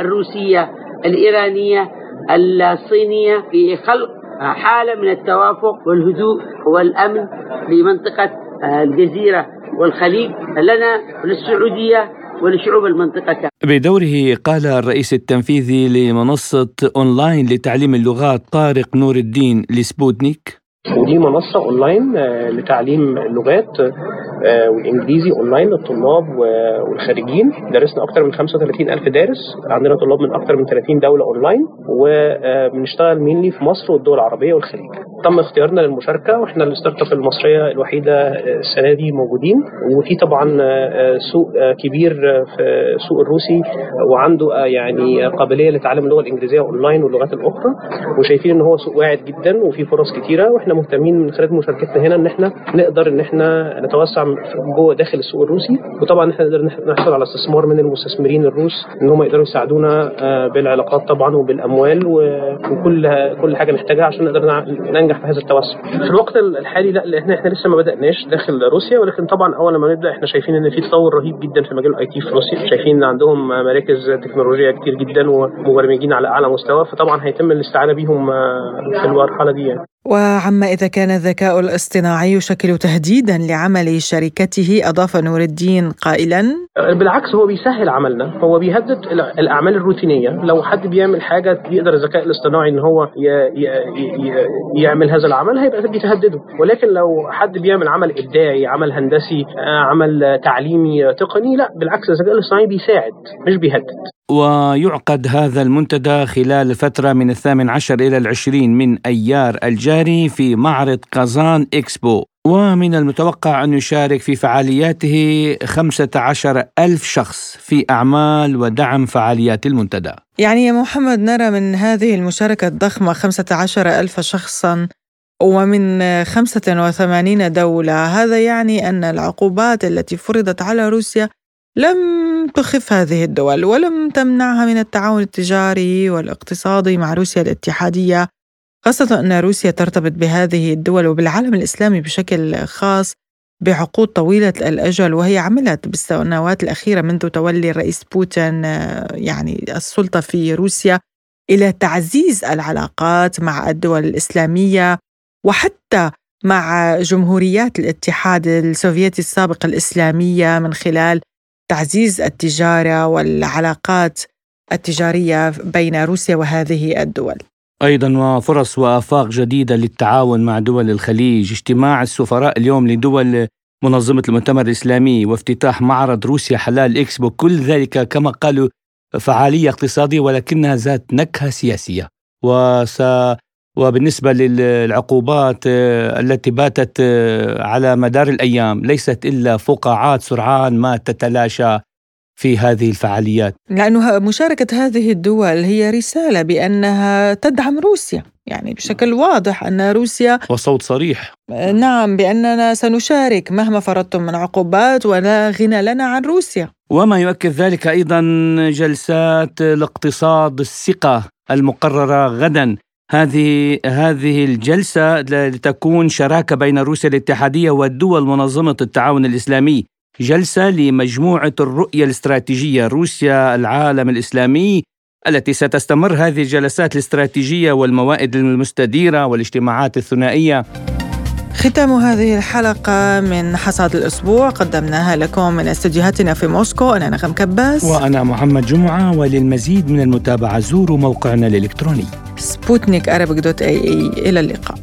الروسية الإيرانية الصينية في خلق حالة من التوافق والهدوء والأمن لمنطقة الجزيرة والخليج لنا وللسعودية ولشعوب المنطقة.
بدوره قال الرئيس التنفيذي لمنصة أونلاين لتعليم اللغات طارق نور الدين لسبوتنيك.
ودي منصة أونلاين لتعليم اللغات والإنجليزي أونلاين للطلاب والخارجين درسنا أكثر من 35 ألف دارس. عندنا طلاب من أكثر من 30 دولة أونلاين. وبنشتغل mainly في مصر والدول العربية والخليج. تم اختيارنا للمشاركة وإحنا ال startup المصرية الوحيدة السنة دي موجودين. وفي طبعا سوق كبير في السوق الروسي وعنده يعني قابلية لتعلم اللغة الإنجليزية أونلاين واللغات الأخرى. وشايفين إن هو سوق واعد جدا وفي فرص كتيرة. وإحنا مهتمين من خلال مشاركتنا هنا إن إحنا نقدر إن إحنا نتوسع جوه داخل السوق الروسي. وطبعا إحنا نقدر نحصل على استثمار من المستثمرين الروس إن هم يقدروا يساعدونا بالعلاقات طبعا وبالأموال وكل كل حاجة نحتاجها عشان نقدر ننجح في هذا التوسع. في الوقت الحالي لا لأن إحنا لسه ما بدأناش داخل روسيا ولكن طبعا أول ما نبدأ إحنا شايفين إن في تطور رهيب جدا في مجال ال IT في روسيا شايفين إن عندهم مراكز تكنولوجيا كتير جدا ومبرمجين على أعلى مستوى فطبعا هيتم الاستعانة بيهم في المرحلة دي يعني.
وعما إذا كان الذكاء الاصطناعي يشكل تهديدا لعمل شركته أضاف نور الدين قائلا
بالعكس هو بيسهل عملنا. هو بيهدد الأعمال الروتينية. لو حد بيعمل حاجة بيقدر الذكاء الاصطناعي إن هو يعمل هذا العمل هيبقى بيتهدده. ولكن لو حد بيعمل عمل إبداعي عمل هندسي عمل تعليمي تقني لا بالعكس الذكاء الاصطناعي بيساعد مش بيهدد.
ويعقد هذا المنتدى خلال فترة من الثامن عشر إلى العشرين من أيار الجاري في معرض قازان إكسبو. ومن المتوقع أن يشارك في فعالياته خمسة عشر ألف شخص في أعمال ودعم فعاليات المنتدى.
يعني يا محمد نرى من هذه المشاركة الضخمة خمسة عشر ألف شخصا ومن 85 دولة. هذا يعني أن العقوبات التي فرضت على روسيا لم تخف هذه الدول ولم تمنعها من التعاون التجاري والاقتصادي مع روسيا الاتحادية خاصة أن روسيا ترتبط بهذه الدول وبالعالم الإسلامي بشكل خاص بعقود طويلة الأجل وهي عملت بالسنوات الأخيرة منذ تولي الرئيس بوتين يعني السلطة في روسيا إلى تعزيز العلاقات مع الدول الإسلامية وحتى مع جمهوريات الاتحاد السوفيتي السابق الإسلامية من خلال تعزيز التجارة والعلاقات التجارية بين روسيا وهذه الدول.
أيضا وفرص وآفاق جديدة للتعاون مع دول الخليج، اجتماع السفراء اليوم لدول منظمة المؤتمر الإسلامي وافتتاح معرض روسيا حلال إكسبو كل ذلك كما قالوا فعالية اقتصادية ولكنها ذات نكهة سياسية وس وبالنسبة للعقوبات آه، التي باتت آه، على مدار الأيام ليست إلا فقاعات سرعان ما تتلاشى في هذه الفعاليات.
لأنه مشاركة هذه الدول هي رسالة بأنها تدعم روسيا. يعني بشكل واضح أن روسيا
وصوت صريح.
نعم بأننا سنشارك مهما فرضتم من عقوبات ولا غنى لنا عن روسيا.
وما يؤكد ذلك أيضا جلسات الاقتصاد الثقة المقررة غدا. هذه هذه الجلسة لتكون شراكة بين روسيا الاتحادية والدول منظمة التعاون الإسلامي. جلسة لمجموعة الرؤية الاستراتيجية روسيا العالم الإسلامي التي ستستمر هذه الجلسات الاستراتيجية والموائد المستديرة والاجتماعات الثنائية.
ختام هذه الحلقة من حصاد الأسبوع. قدمناها لكم من استديوهاتنا في موسكو. أنا نغم كباس.
وأنا محمد جمعة وللمزيد من المتابعة زوروا موقعنا الإلكتروني.
سبوتنيك إلى اللقاء.